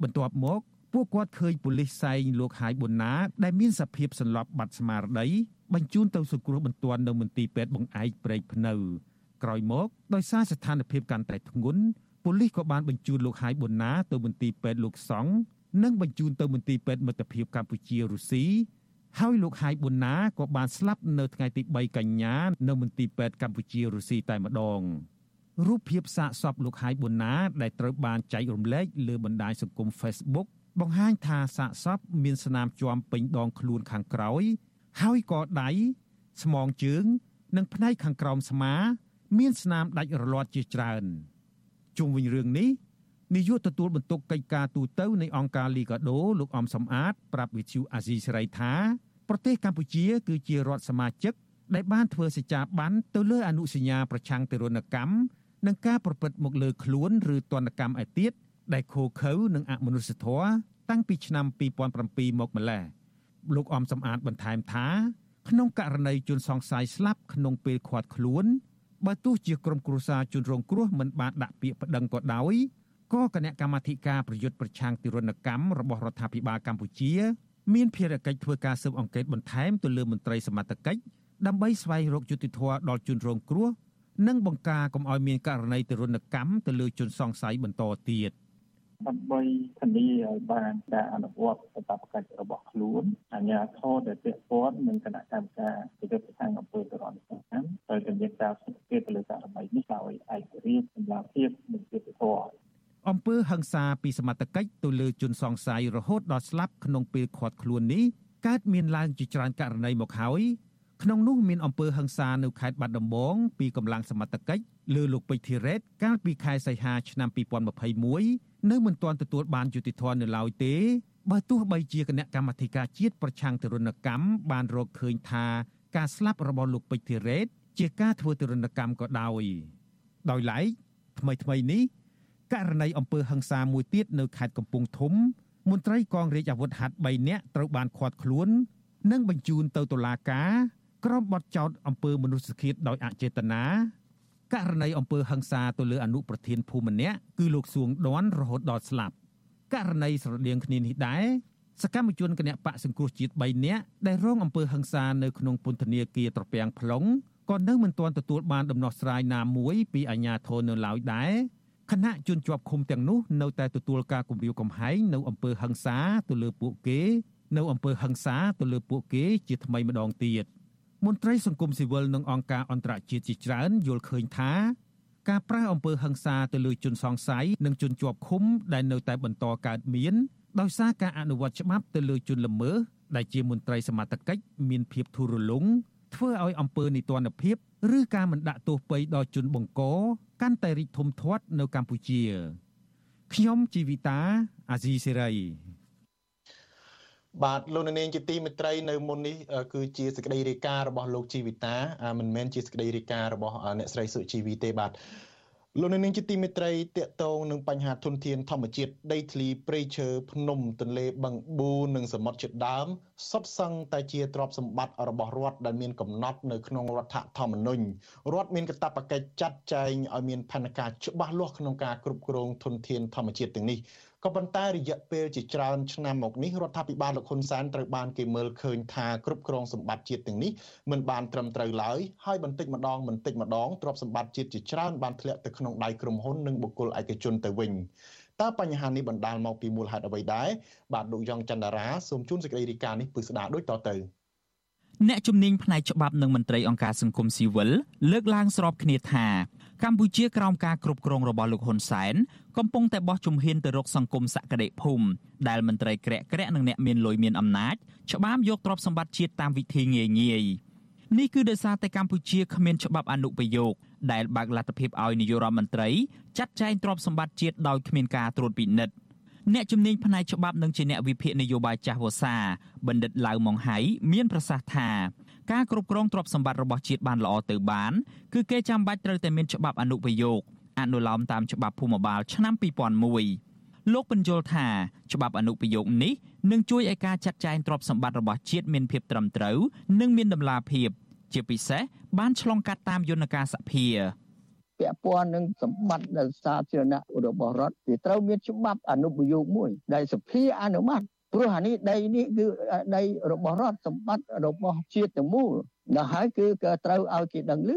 បន្ទាប់មកពួកគាត់ឃើញប៉ូលីសសែងលោកហាយប៊ុនណាដែលមានសភាពសន្លប់បាត់ស្មារតីបញ្ជូនទៅសង្គ្រោះបន្ទាន់នៅមន្ទីរពេទ្យបង្អែកព្រែកភ្នៅក្រោយមកដោយសារស្ថានភាពកាន់តែធ្ងន់ប៉ូលីសក៏បានបញ្ជូនលោកហាយប៊ុនណាទៅមន្ទីរពេទ្យលោកសង្ឃនិងបញ្ជូនទៅមន្ទីរពេទ្យមិត្តភាពកម្ពុជារុស្ស៊ីហើយលោកហាយប៊ុនណាក៏បានស្លាប់នៅថ្ងៃទី3កញ្ញានៅមន្ទីរពេទ្យកម្ពុជារុស្ស៊ីតែម្ដង រូបភាពសាកសពលោកហាយប៊ុនណាដែលត្រូវបានចែករំលែកលើបណ្ដាញសង្គម Facebook បង្ហាញថាសាកសពមានស្នាមជាំពេញដងខ្លួនខាងក្រោយ ហើយក៏ដៃស្មងជើង និងផ្នែកខាងក្រោមស្មា មានស្នាមដាច់រលាត់ជាច្រើនជុំវិញរឿងនេះនាយកទទួលបន្ទុកកិច្ចការទូតនៃអង្គការលីកាដូលោកអំសំអាត ប្រាប់វិទ្យុអាស៊ីសេរីថាប្រទេសកម្ពុជា គឺជារដ្ឋសមាជិកដែលបានធ្វើសេចក្ដីបានទៅលើអនុសញ្ញាប្រឆាំងទរណកម្ម និងការប្រព្រឹត្តមកលើខ្លួនឬទណ្ឌកម្មឯទៀតដែលខូខើនិងអមនុស្សធម៌តាំងពីឆ្នាំ2007មកម្លេះលោកអំសំអាតបន្ថែមថា ក្នុងករណីជនសង្ស័យស្លាប់ក្នុងពេលឃាត់ខ្លួនបើទោះជាក្រុមគ្រួសារជនរងគ្រោះមិនបានដាក់ពាក្យប្តឹងក៏ដោយក៏គណៈកម្មាធិការប្រយុទ្ធប្រឆាំងទារុណកម្មរបស់រដ្ឋាភិបាលកម្ពុជា មានភារកិច្ចធ្វើការស៊ើបអង្កេតបន្ថែមទៅលើមន្ត្រីសមត្ថកិច្ចដើម្បីស្វែងរកយុត្តិធម៌ដល់ជនរងគ្រោះ និងបង្ការកុំឲ្យមានករណីទរណកម្មទៅលើជនសង្ស័យបន្តទៀតដើម្បីធានាឲ្យបានការអនុវត្តកាតព្វកិច្ចរបស់ខ្លួនអាជ្ញាធរដែលពាក់ព័ន្ធនិងគណៈកម្មការពិនិត្យប្រឆាំងអំពើទរណកម្មត្រូវតែមានការសិក្សាទៅលើករណីនេះដោយឯករាជ្យសម្រាប់ភាពនិងយុត្តិធម៌អំពើហិង្សាពីសមត្ថកិច្ចទៅលើជនសង្ស័យរហូតដល់ស្លាប់ក្នុងពេលឃាត់ខ្លួននេះកើតមានឡើងជាច្រើនករណីមកហើយ ក្នុងនោះមានអំពើហិង្សានៅខេត្តបាត់ដំបងពីកម្លាំងសមត្ថកិច្ចលើលោកពេជ្រធីរ៉េតកាលពីខែសីហាឆ្នាំ2021នៅមិនទាន់ទទួលបានយុត្តិធម៌នៅឡើយទេបើទោះបីជាគណៈកម្មាធិការជាតិប្រឆាំងទរណកម្មបានរកឃើញថាការស្លាប់របស់លោកពេជ្រធីរ៉េតជាការធ្វើទរណកម្មក៏ដោយ ដោយឡែកថ្មីថ្មីនេះករណីអំពើហិង្សាមួយទៀតនៅខេត្តកំពង់ធំ មន្ត្រីកងរាជអាវុធហត្ថ3នាក់ត្រូវបានឃាត់ខ្លួន និងបញ្ជូនទៅតុលាការ ក្រុមបទចោតអំពើមនុស្សឃាតដោយអចេតនាករណីអំពើហិង្សាទៅលើអនុប្រធានភូមិម្នាក់គឺលោកសួងដនរហូតដល់ស្លាប់ករណីស្រដៀងគ្នានេះដែរសកម្មជនគណៈបកសង្គ្រោះជាតិ3នាក់ដែលរងអំពើហិង្សានៅក្នុងពន្ធនាគារត្រពាំង plong ក៏នៅមិនទាន់ទទួលបានដំណោះស្រាយណាមួយពីអាជ្ញាធរនៅឡើយដែរគណៈជនជាប់ឃុំទាំងនោះនៅតែទទួលការគំរាមកំហែងនៅអំពើហិង្សាទៅលើពួកគេ នៅអំពើហិង្សាទៅលើពួកគេជាថ្មីម្ដងទៀត។ មន្ត្រីសង្គមស៊ីវិលនិងអង្គការអន្តរជាតិជាច្រើនយល់ឃើញថាការប្រើអំពើហិង្សាទៅលើជនសង្ស័យនិងជនជាប់ឃុំដែលនៅតែបន្តកើតមានដោយសារការអនុវត្តច្បាប់ទៅលើជនល្មើសដែលជាមន្ត្រីសមត្ថកិច្ចមានភាពធូររលុងធ្វើឲ្យអំពើនីតិរដ្ឋភាពឬការមិនដាក់ទោសពៃដល់ជនបង្កកាន់តែរីកធំធាត់នៅកម្ពុជាខ្ញុំជីវិតាអាស៊ីសេរី បាទលោកនាងជាទីមេត្រីនៅមុននេះគឺជាសេចក្តីរាយការណ៍របស់លោកជីវិតាមិនមែនជាសេចក្តីរាយការណ៍របស់អ្នកស្រីសុជីវីទេបាទលោកនាងជាទីមេត្រីតកតងនឹងបញ្ហាធនធានធម្មជាតិដីធ្លីព្រៃឈើភ្នំទន្លេបឹងប៊ូនិងសមុទ្រជាដើមសុទ្ធសឹងតែជាទ្រព្យសម្បត្តិរបស់រដ្ឋដែលមានកំណត់នៅក្នុងរដ្ឋធម្មនុញ្ញរដ្ឋមានកាតព្វកិច្ចចាត់ចែងឲ្យមានផែនការច្បាស់លាស់ក្នុងការគ្រប់គ្រងធនធានធម្មជាតិទាំងនេះ ក៏ប៉ុន្តែរយៈពេលជាច្រើនឆ្នាំមកនេះរដ្ឋាភិបាលលោកហ៊ុនសែនត្រូវបានគេមើលឃើញថាគ្រប់គ្រងសម្បត្តិជាតិទាំងនេះមិនបានត្រឹមត្រូវឡើយហើយបន្តិចម្ដងបន្តិចម្ដងទ្រព្យសម្បត្តិជាតិជាច្រើនបានធ្លាក់ទៅក្នុងដៃក្រុមហ៊ុននិងបុគ្គលឯកជនទៅវិញតើបញ្ហានេះបណ្ដាលមកពីមូលហេតុអ្វីដែរបាទលោកយ៉ងច័ន្ទរាសូមជូនសេចក្តីរាយការណ៍នេះពឹស្ដាដូចតទៅ អ្នកជំនាញផ្នែកច្បាប់និងមន្ត្រីអង្គការសង្គមស៊ីវិលលើកឡើងស្របគ្នាថាកម្ពុជាក្រោមការគ្រប់គ្រងរបស់លោកហ៊ុនសែនកំពុងតែបោះជំហានទៅរកសង្គមសក្តិភូមិដែលមន្ត្រីក្រាក់ក្រាក់និងអ្នកមានលុយមានអំណាចច្បាមយកទ្រព្យសម្បត្តិជាតិតាមវិធីងាយងាយនេះគឺដោយសារតែកម្ពុជាគ្មានច្បាប់អនុប្រយោគដែលបើកលទ្ធភាពឲ្យនាយករដ្ឋមន្ត្រីចាត់ចែងទ្រព្យសម្បត្តិជាតិដោយគ្មានការត្រួតពិនិត្យ អ្នកជំនាញផ្នែកច្បាប់និងជាអ្នកវិភាគនយោបាយចាស់វសា បណ្ឌិតឡៅម៉ុងហៃមានប្រសាសន៍ថាការគ្រប់គ្រងទ្រព្យសម្បត្តិរបស់ជាតិបានល្អទៅបាន គឺគេចាំបាច់ត្រូវតែមានច្បាប់អនុប្រយោគអនុលោមតាមច្បាប់ភូមិបាលឆ្នាំ2001លោកបញ្យល់ថាច្បាប់អនុប្រយោគនេះនឹងជួយឲ្យការចាត់ចែងទ្រព្យសម្បត្តិរបស់ជាតិមានភាពត្រឹមត្រូវ និងមានតម្លាភាព ជាពិសេសបានឆ្លងកាត់តាមយន្តការសភា ពាក់ព័ន្ធនឹងសម្បត្តិដែលសាធារណៈរបស់រដ្ឋវាត្រូវមានច្បាប់អនុប្រយោគមួយដែលសភាអនុម័តព្រោះអានេះដីនេះគឺដីរបស់រដ្ឋសម្បត្តិរបស់ជាតិទាំងមូលដល់ហើយគឺក៏ត្រូវឲ្យគេដឹងឮ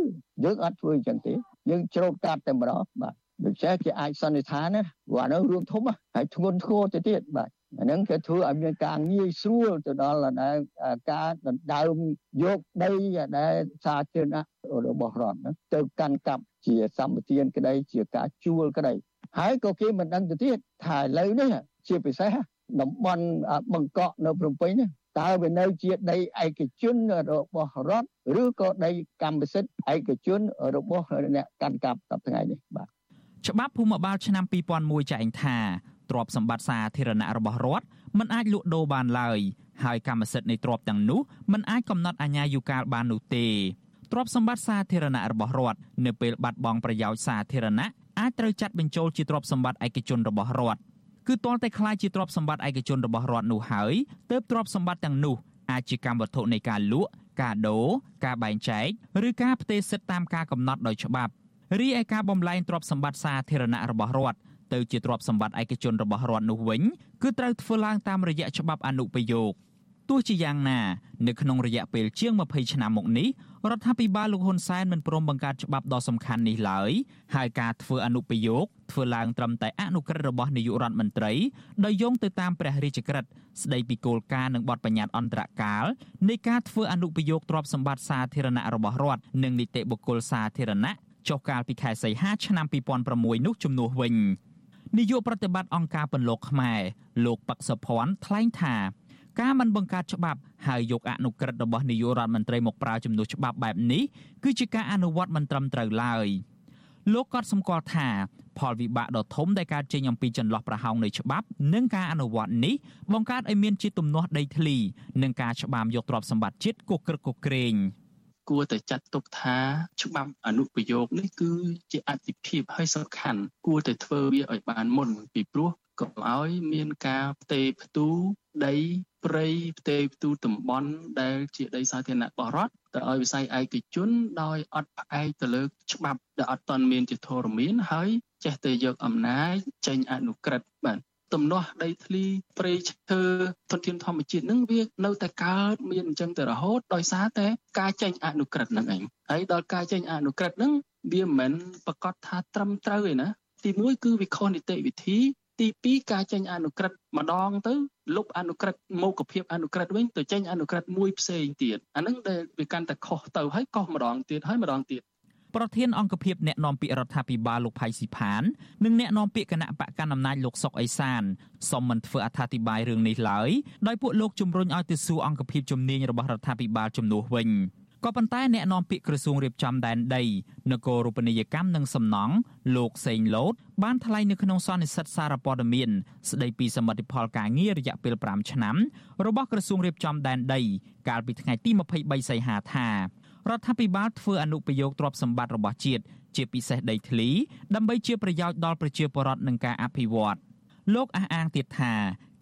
យើងអត់ធ្វើអញ្ចឹងទេយើងច្រូតកាត់តែម្ដងបាទ ដូច្នេះគេអាចសន្និដ្ឋានណាព្រោះអានោះរួមធំហើយធ្ងន់ធ្ងរទៅទៀតបាទអាហ្នឹងគេធ្វើឲ្យមានការងាយស្រួលទៅដល់ដែលការដណ្ដើមយកដីដែលសាធារណៈរបស់រដ្ឋហ្នឹងទៅកាន់កាប់ជាសម្បទានក្តីជាការជួលក្តីហើយក៏គេមិនដឹងទៅទៀតថាឥឡូវនេះជាពិសេសតំបន់បង្កក់នៅភ្នំពេញនេះតើវានៅជាដីឯកជនរបស់រដ្ឋឬក៏ដីកម្មសិទ្ធិឯកជនរបស់អ្នកកាន់កាប់សប្តាហ៍នេះបាទ ច្បាប់ភូមិបាលឆ្នាំ2001ចែងថាទ្រព្យសម្បត្តិសាធារណៈរបស់រដ្ឋមិនអាចលក់ដូរបានឡើយហើយកម្មសិទ្ធិនៃទ្រព្យទាំងនោះមិនអាចកំណត់អាជ្ញាយុកាលបាននោះទេទ្រព្យសម្បត្តិសាធារណៈរបស់រដ្ឋនៅពេលបាត់បង់ប្រយោជន៍សាធារណៈអាចត្រូវចាត់បញ្ចូលជាទ្រព្យសម្បត្តិឯកជនរបស់រដ្ឋគឺទាល់តែคล้ายជាទ្រព្យសម្បត្តិឯកជនរបស់រដ្ឋនោះហើយទើបទ្រព្យសម្បត្តិទាំងនោះអាចជាកម្មវត្ថុនៃការលក់ការដូរការបែងចែកឬការផ្ទេរសិទ្ធិតាមការកំណត់ដោយច្បាប់ រីឯការបំលែងទ្រព្យសម្បត្តិសាធារណៈរបស់រដ្ឋទៅជាទ្រព្យសម្បត្តិឯកជនរបស់រដ្ឋនោះវិញគឺត្រូវធ្វើឡើងតាមរយៈច្បាប់អនុប្រយោគទោះជាយ៉ាងណានៅក្នុងរយៈពេលជាង20ឆ្នាំមកនេះរដ្ឋាភិបាលលោកហ៊ុនសែនមិនព្រមបង្កើតច្បាប់ដ៏សំខាន់នេះឡើយហើយការធ្វើអនុប្រយោគធ្វើឡើងត្រឹមតែអនុក្រឹត្យរបស់នាយករដ្ឋមន្ត្រីដោយយោងទៅតាមព្រះរាជក្រឹត្យស្ដីពីគោលការណ៍និងបទបញ្ញត្តិអន្តរកាលនៃការធ្វើអនុប្រយោគទ្រព្យសម្បត្តិសាធារណៈរបស់រដ្ឋនិងនីតិបុគ្គលសាធារណៈ ចុះកាលពីខែសីហាឆ្នាំ2006នោះជំនួសវិញនាយកប្រតិបត្តិអង្គការពន្លកខ្មែរលោកប៉ាក់សុភ័ណ្ឌថ្លែងថាការមិនបង្កើតច្បាប់ហើយយកអនុក្រឹត្យរបស់នាយករដ្ឋមន្ត្រីមកប្រើជំនួសច្បាប់បែបនេះគឺជាការអនុវត្តមិនត្រឹមត្រូវឡើយលោកក៏សម្គាល់ថាផលវិបាកដ៏ធំដែលកើតចេញអំពីចន្លោះប្រហោងនៃច្បាប់និងការអនុវត្តនេះបង្កើតឲ្យមានជាទំនាស់ដីធ្លីនិងការច្បាមយកទ្រព្យសម្បត្តិជាតិគក្រឹកគក្រែង គួរតែចាត់ទុកថាច្បាប់អនុប្រយោគនេះគឺជាអតិភិបហើយសំខាន់គួរតែធ្វើវាឲ្យបានមុនពីព្រោះកុំឲ្យមានការផ្ទេរផ្ទូដីព្រៃផ្ទេរផ្ទូតំបន់ដែលជាដីសាធារណៈរបស់រដ្ឋទៅឲ្យវិស័យឯកជនដោយអត់ផ្អែកទៅលើច្បាប់ដែលអត់ទាន់មានជាធរមានហើយចេះតែយកអំណាចចេញអនុក្រឹត្យបាទ ទំនាស់ដីធ្លីព្រៃឈើធនធានធម្មជាតិនឹងវានៅតែកើតមានអញ្ចឹងទៅរហូតដោយសារតែការចេញអនុក្រឹត្យនឹងឯងហើយដល់ការចេញអនុក្រឹត្យនឹងវាមិនមែនប្រកាសថាត្រឹមត្រូវទេណាទី1គឺវាខុសនីតិវិធីទី2ការចេញអនុក្រឹត្យម្ដងទៅលុបអនុក្រឹត្យមុខភាពអនុក្រឹត្យវិញទៅចេញអនុក្រឹត្យមួយផ្សេងទៀតអាហ្នឹងដែលវាកាន់តែខុសទៅហើយកោះម្ដងទៀតហើយម្ដងទៀត ប្រធានអង្គភិបអ្នកនាំពាក្យរដ្ឋាភិបាលលោកផៃស៊ីផាននិងអ្នកនាំពាក្យគណៈបកកណ្ដាលអំណាចលោកសុកអេសានសូមមិនធ្វើអត្ថាធិប្បាយរឿងនេះឡើយដោយពួកលោកជំរុញឲ្យទៅសួរអង្គភិបជំនាញរបស់រដ្ឋាភិបាលជំនួសវិញក៏ប៉ុន្តែអ្នកនាំពាក្យក្រសួងរៀបចំដែនដីនគររូបនីយកម្មនិងសំណង់លោកសេងលូតបានថ្លែងនៅក្នុងសន្និសីទសារព័ត៌មានស្ដីពីសមិទ្ធផលការងាររយៈពេល5ឆ្នាំរបស់ក្រសួងរៀបចំដែនដីកាលពីថ្ងៃទី23សីហាថា រដ្ឋាភិបាលធ្វើអនុប្រយោគទ្រព្យសម្បត្តិរបស់ជាតិជាពិសេសដីធ្លីដើម្បីជាប្រយោជន៍ដល់ប្រជាពលរដ្ឋនិងការអភិវឌ្ឍលោកអះអាងទៀតថា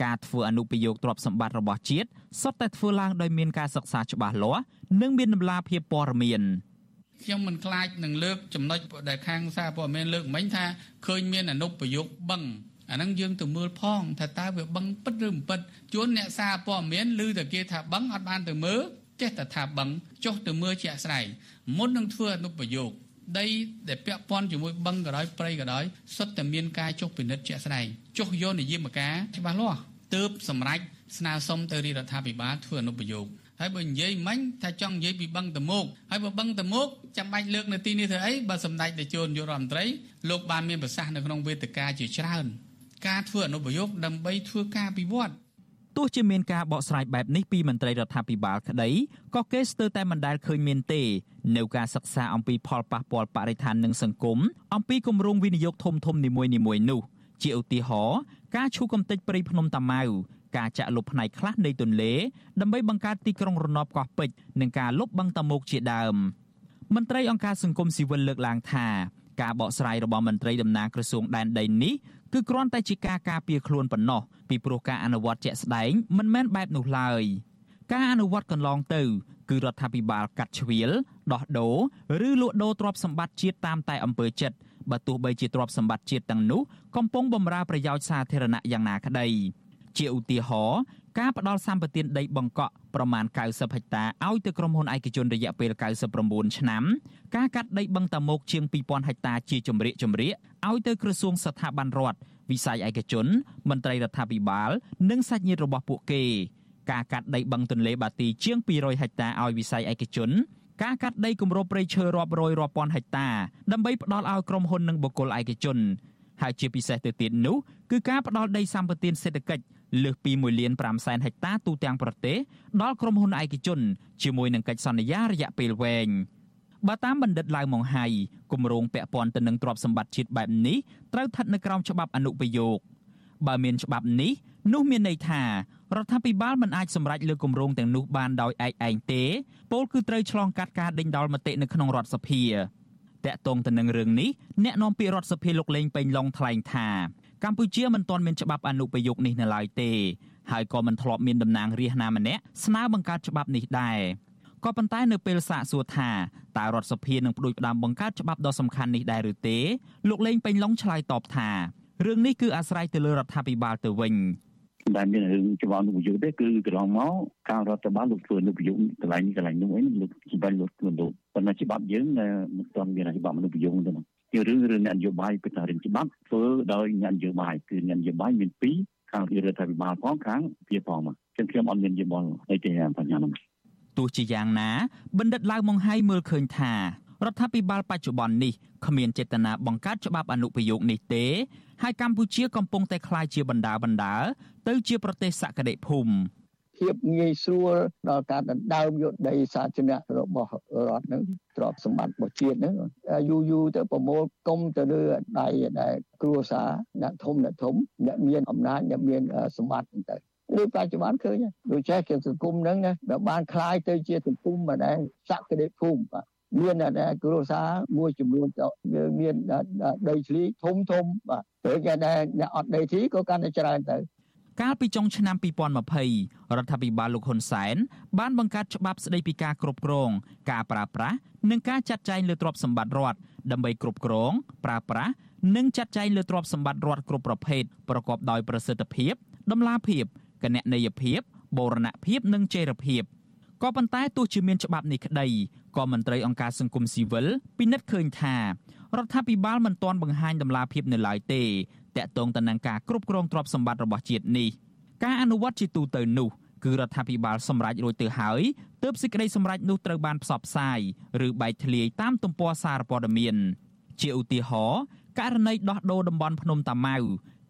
ការធ្វើអនុប្រយោគទ្រព្យសម្បត្តិរបស់ជាតិសុទ្ធតែធ្វើឡើងដោយមានការសិក្សាច្បាស់លាស់និងមានដំណាភាពព័ត៌មានខ្ញុំមិនខ្លាចនឹងលើកចំណុចដែលខាងសារព័ត៌មានលើកមិញថាឃើញមានអនុប្រយោគបឹងអាហ្នឹងយើងទៅមើលផងថាតើវាបឹងពិតឬមិនពិតជួនអ្នកសារព័ត៌មានឮតែគេថាបឹងអត់បានទៅមើល ចេះតែថាបឹងចុះទៅមើលជាក់ស្ដែងមុននឹងធ្វើអនុប្រយោគដីដែលពាក់ព័ន្ធជាមួយបឹងក៏ដោយព្រៃក៏ដោយសុទ្ធតែមានការចុះពិនិត្យជាក់ស្ដែងចុះយកនិយមការច្បាស់លាស់ទើបសម្រេចស្នើសុំទៅរាជរដ្ឋាភិបាលធ្វើអនុប្រយោគហើយបើនិយាយមិញថាចង់និយាយពីបឹងតមោកហើយបើបឹងតមោកចាំបាច់លើកនៅទីនេះធ្វើអីបើសម្ដេចតេជោនយុរដ្ឋមន្ត្រីលោកបានមានប្រសាសន៍នៅក្នុងវេទិកាជាច្រើនការធ្វើអនុប្រយោគដើម្បីធ្វើការពិវត្ត ទោះជាមានការបកស្រាយបែបនេះពីមន្ត្រីរដ្ឋាភិបាលក្តីក៏គេស្ទើរតែមិនដែលឃើញមានទេនៅការសិក្សាអំពីផលប៉ះពាល់បរិស្ថាននិងសង្គមអំពីគម្រោងវិនិយោគធំធំនីមួយៗនោះជាឧទាហរណ៍ការឈូសកំទេចព្រៃភ្នំតាម៉ៅការចាក់លុបផ្នែកខ្លះនៃទន្លេដើម្បីបង្កើតទីក្រុងរណបកោះពេជ្រនិងការលុបបឹងតាមុកជាដើមមន្ត្រីអង្គការសង្គមស៊ីវិលលើកឡើងថាការបកស្រាយរបស់មន្ត្រីតំណាងក្រសួងដែនដីនេះ គឺគ្រាន់តែជាការការពារខ្លួនប៉ុណ្ណោះពីព្រោះការអនុវត្តជាក់ស្ដែងមិនមែនបែបនោះឡើយការអនុវត្តកន្លងទៅ គឺរដ្ឋាភិបាលកាត់ជ្រៀលដោះដូរឬលក់ដូរទ្រព្យសម្បត្តិជាតិតាមតែអំពើចិត្តបើទោះបីជាទ្រព្យសម្បត្តិជាតិទាំងនោះកំពុងបម្រើប្រយោជន៍សាធារណៈយ៉ាងណាក្តី ជាឧទាហរណ៍ការផ្ដល់សម្បត្តិដីបង្កក់ប្រមាណ90ហិកតាឲ្យទៅក្រុមហ៊ុនឯកជនរយៈពេល99ឆ្នាំការកាត់ដីបឹងតាមុកជាង2000ហិកតាជាជំរាកជំរាកឲ្យទៅក្រសួងស្ថាប័នរដ្ឋវិស័យឯកជនមន្ត្រីរដ្ឋាភិបាល និងសាច់ញាតិរបស់ពួកគេការកាត់ដីបឹងទន្លេបាទីជាង200ហិកតាឲ្យវិស័យឯកជនការកាត់ដីគម្របព្រៃឈើរាប់រយរាប់ពាន់ហិកតាដើម្បីផ្ដល់ឲ្យក្រុមហ៊ុននិងបុគ្គលឯកជនហើយជាពិសេសទៅទៀតនោះគឺការផ្ដល់ដីសម្បត្តិសេដ្ឋកិច្ច លើសពី1លាន5សែនហិកតាទូទាំងប្រទេសដល់ក្រុមហ៊ុនឯកជនជាមួយនឹងកិច្ចសន្យារយៈពេលវែងបើតាមបណ្ឌិតឡាវម៉ុងហៃគម្រោងពាក់ព័ន្ធទៅនឹងទ្រព្យសម្បត្តិជាតិបែបនេះត្រូវស្ថិតនៅក្រោមច្បាប់អនុប្រយោគបើមានច្បាប់នេះនោះមានន័យថារដ្ឋាភិបាលមិនអាចសម្រេចលើគម្រោងទាំងនោះបានដោយឯកឯងទេពលគឺត្រូវឆ្លងកាត់ការដេញដោលមតិនៅក្នុងរដ្ឋសភាតកតងទៅនឹងរឿងនេះអ្នកនាំពាក្យរដ្ឋសភាលោកលេងពេញឡុងថ្លែងថា កម្ពុជាមិនទាន់មានច្បាប់អនុប្រយោគនេះនៅឡើយទេហើយក៏មិនធ្លាប់មានតំណាងរាស្ត្រណាម្នាក់ស្នើបង្កើតច្បាប់នេះដែរក៏ប៉ុន្តែនៅពេលសាកសួរថាតើរដ្ឋសភានឹងផ្ដួចផ្ដើមបង្កើតច្បាប់ដ៏សំខាន់នេះដែរឬទេលោកលេងពេញឡុងឆ្លើយតបថារឿងនេះគឺអាស្រ័យទៅលើរដ្ឋាភិបាលទៅវិញដែលមានរឿងច្បាប់អនុប្រយោគទេគឺកន្លងមកការរដ្ឋបាលលោកធ្វើអនុប្រយោគកន្លែងនេះកន្លែងនោះអីលោកច្បាប់លោកធ្វើលោកប៉ុន្តែច្បាប់យើងមិនទាន់មានច្បាប់អនុប្រយោគទេ ជារឿងរឿងនយោបាយពីតារឿងច្បាប់ធ្វើដោយនយោបាយគឺនយោបាយមានពីរខាងរដ្ឋាភិបាលផងខាងពីផងមកចឹងខ្ញុំអត់មានយោបល់អីទេបញ្ហានោះទោះជាយ៉ាងណាបណ្ឌិតឡាវម៉ុងហៃមើលឃើញថារដ្ឋាភិបាលបច្ចុប្បន្ននេះគ្មានចេតនាបង្កើតច្បាប់អនុប្រយោគនេះទេហើយកម្ពុជាកំពុងតែក្លាយជាបណ្ដាបណ្ដាទៅជាប្រទេសសក្តិភូមិ ភាពងាយស្រួលដល់ការដណ្ដើមយកដីសាធារណៈរបស់រដ្ឋនឹងទ្រព្យសម្បត្តិរបស់ជាតិនឹងយូរយូរទៅប្រមូលគុំទៅលើដៃដែលគ្រួសារអ្នកធំអ្នកធំអ្នកមានអំណាចអ្នកមានសម្បត្តិទៅនេះបច្ចុប្បន្នឃើញដូចចេះជាសង្គមហ្នឹងណាដែលបានคลายទៅជាសង្គមម្ដងសក្តិភូមិបាទមានគ្រួសារមួយចំនួនយើងមានដីធ្លីធំធំបាទព្រោះគេដែលអ្នកអត់ដីធ្លីក៏កាន់តែច្រើនទៅ កាលពីចុងឆ្នាំ2020រដ្ឋាភិបាលលោកហ៊ុនសែនបានបង្កើតច្បាប់ស្តីពីការគ្រប់គ្រង ការប្រើប្រាស់និងការចាត់ចែងលើទ្រព្យសម្បត្តិរដ្ឋដើម្បីគ្រប់គ្រងប្រើប្រាស់និងចាត់ចែងលើទ្រព្យសម្បត្តិរដ្ឋគ្រប់ប្រភេទប្រកបដោយប្រសិទ្ធភាពដំណាភាពគណនេយ្យភាពបូរណភាពនិងចីរភាពក៏ប៉ុន្តែទោះជាមានច្បាប់នេះក្តីក៏មន្ត្រីអង្គការសង្គមស៊ីវិលពិនិត្យឃើញថារដ្ឋាភិបាលមិនទាន់បង្ហាញដំណាភាពនៅឡើយទេ តាក់ទងទៅនឹងការគ្រប់គ្រងទ្រព្យសម្បត្តិរបស់ជាតិនេះការអនុវត្តជាទូទៅនោះគឺរដ្ឋាភិបាលសម្រេចរួចទៅហើយទើបសេចក្តីសម្រេចនោះត្រូវបានផ្សព្វផ្សាយឬបែកធ្លាយតាមទំព័រសារព័ត៌មាន ជាឧទាហរណ៍ករណីដោះដូរតំបន់ភ្នំតាម៉ៅ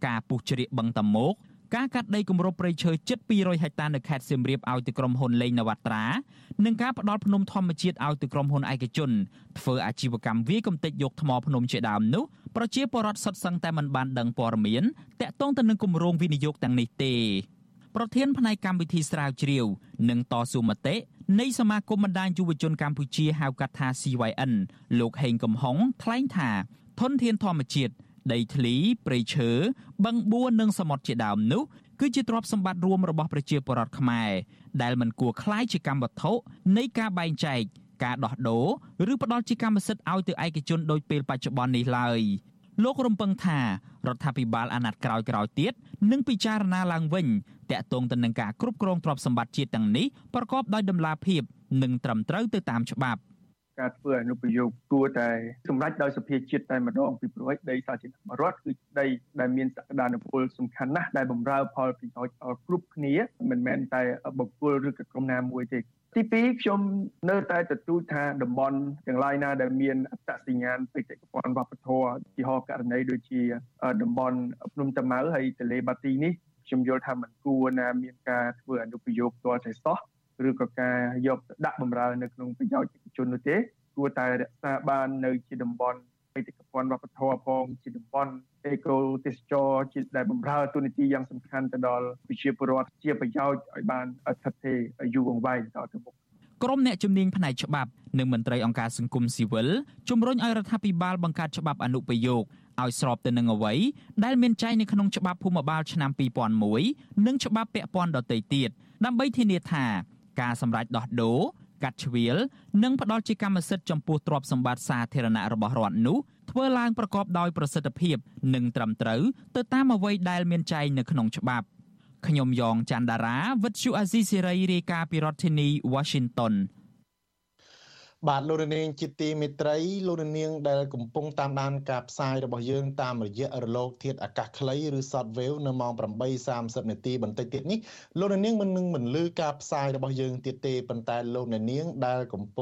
ការពុះជ្រៀកបឹងតាមុក ការកាត់ដីគម្របព្រៃឈើជិត200ហិកតានៅខេត្តសៀមរាបឲ្យទៅក្រុមហ៊ុនលេងនវត្រានិងការផ្ដាល់ភ្នំធម្មជាតិឲ្យទៅក្រុមហ៊ុនឯកជនធ្វើអាជីវកម្មវាយកំទេចយកថ្មភ្នំជាដើមនោះប្រជាពលរដ្ឋសុទ្ធសឹងតែមិនបានដឹងព័ត៌មានតាក់ទងទៅនឹងគម្រោងវិនិយោគទាំងនេះទេប្រធានផ្នែកកម្មវិធីស្រាវជ្រាវនិងតស៊ូមតិនៃសមាគមបណ្ដាញយុវជនកម្ពុជាហៅកាត់ថា CYN លោកហេងកំហុងថ្លែងថាធនធានធម្មជាតិ ដីធ្លីព្រៃឈើបឹងបួននិងសមុទ្រជាដើមនោះគឺជាទ្រព្យសម្បត្តិរួមរបស់ប្រជាពលរដ្ឋខ្មែរដែលមិនគួរคล้ายជាកម្មវត្ថុនៃការបែងចែកការដោះដូរឬផ្ដល់ជាកម្មសិទ្ធិឲ្យទៅឯកជនដោយពេលបច្ចុប្បន្ននេះឡើយលោករំពឹងថារដ្ឋាភិបាលអាណត្តិក្រោយៗទៀតនឹងពិចារណាឡើងវិញតាក់ទងទៅនឹងការគ្រប់គ្រងទ្រព្យសម្បត្តិជាតិទាំងនេះប្រកបដោយតម្លាភាពនិងត្រឹមត្រូវទៅតាមច្បាប់ ការធ្វើអនុប្រយោគគួរតែសម្រេចដោយសភាជាតិតែម្ដងពីព្រោះដីសាធារណរដ្ឋគឺដីដែលមានសក្តានុពលសំខាន់ណាស់ដែលបម្រើផលប្រយោជន៍ដល់គ្រប់គ្នាមិនមែនតែបុគ្គលឬក៏ក្រុមណាមួយទេទី2ខ្ញុំនៅតែទទូចថាតំបន់ទាំងឡាយណាដែលមានអត្តសញ្ញាណបេតិកភណ្ឌវប្បធម៌ជាហោករណីដូចជាតំបន់ភ្នំតាម៉ៅហើយទន្លេបាទីនេះខ្ញុំយល់ថាมันគួរណាមានការធ្វើអនុប្រយោគទាល់តែសោះ ឬក៏ការយកដាក់បំរើនៅក្នុងប្រយោជន៍ឯកជននោះទេគួរតែរក្សាបាននៅជាតំបន់បេតិកភណ្ឌវប្បធម៌ផងជាតំបន់អេកូទេសចរជាដែលបំរើទូនីតិយ៉ាងសំខាន់ទៅដល់ប្រជាពលរដ្ឋជាប្រយោជន៍ឲ្យបានអធិធេយូរអង្វែងតទៅមុខក្រុមអ្នកជំនាញផ្នែកច្បាប់និងមន្ត្រីអង្គការសង្គមស៊ីវិលជំរុញឲ្យរដ្ឋាភិបាលបង្កើតច្បាប់អនុប្រយោគឲ្យស្របទៅនឹងអ្វីដែលមានចែងនៅក្នុងច្បាប់ភូមិបាលឆ្នាំ2001និងច្បាប់ពាក់ព័ន្ធដទៃទៀតដើម្បីធានាថា ការសម្រេចដោះដូរកាត់ជ្រៀលនិងផ្ដល់ជាកម្មសិទ្ធិចំពោះទ្រព្យសម្បត្តិសាធារណៈរបស់រដ្ឋនោះធ្វើឡើងប្រកបដោយប្រសិទ្ធភាពនិងត្រឹមត្រូវទៅតាមអ្វីដែលមានចែងនៅក្នុងច្បាប់ខ្ញុំយ៉ងច័ន្ទដារាវិទ្យុអាស៊ីសេរីរាយការណ៍ពីរដ្ឋធានី Washington បាទលោកនាងជាទីមេត្រីលោកនាងដែលកំពុងតាមដានការផ្សាយរបស់យើងតាមរយៈរលកធាតុអាកាសខ្លីឬ Shortwave នៅម៉ោង8:30នាទីបន្តិចទៀតនេះលោកនាងមិននឹងមិនលឺការផ្សាយរបស់យើងទៀតទេប៉ុន្តែលោកនាងដែលកំពុង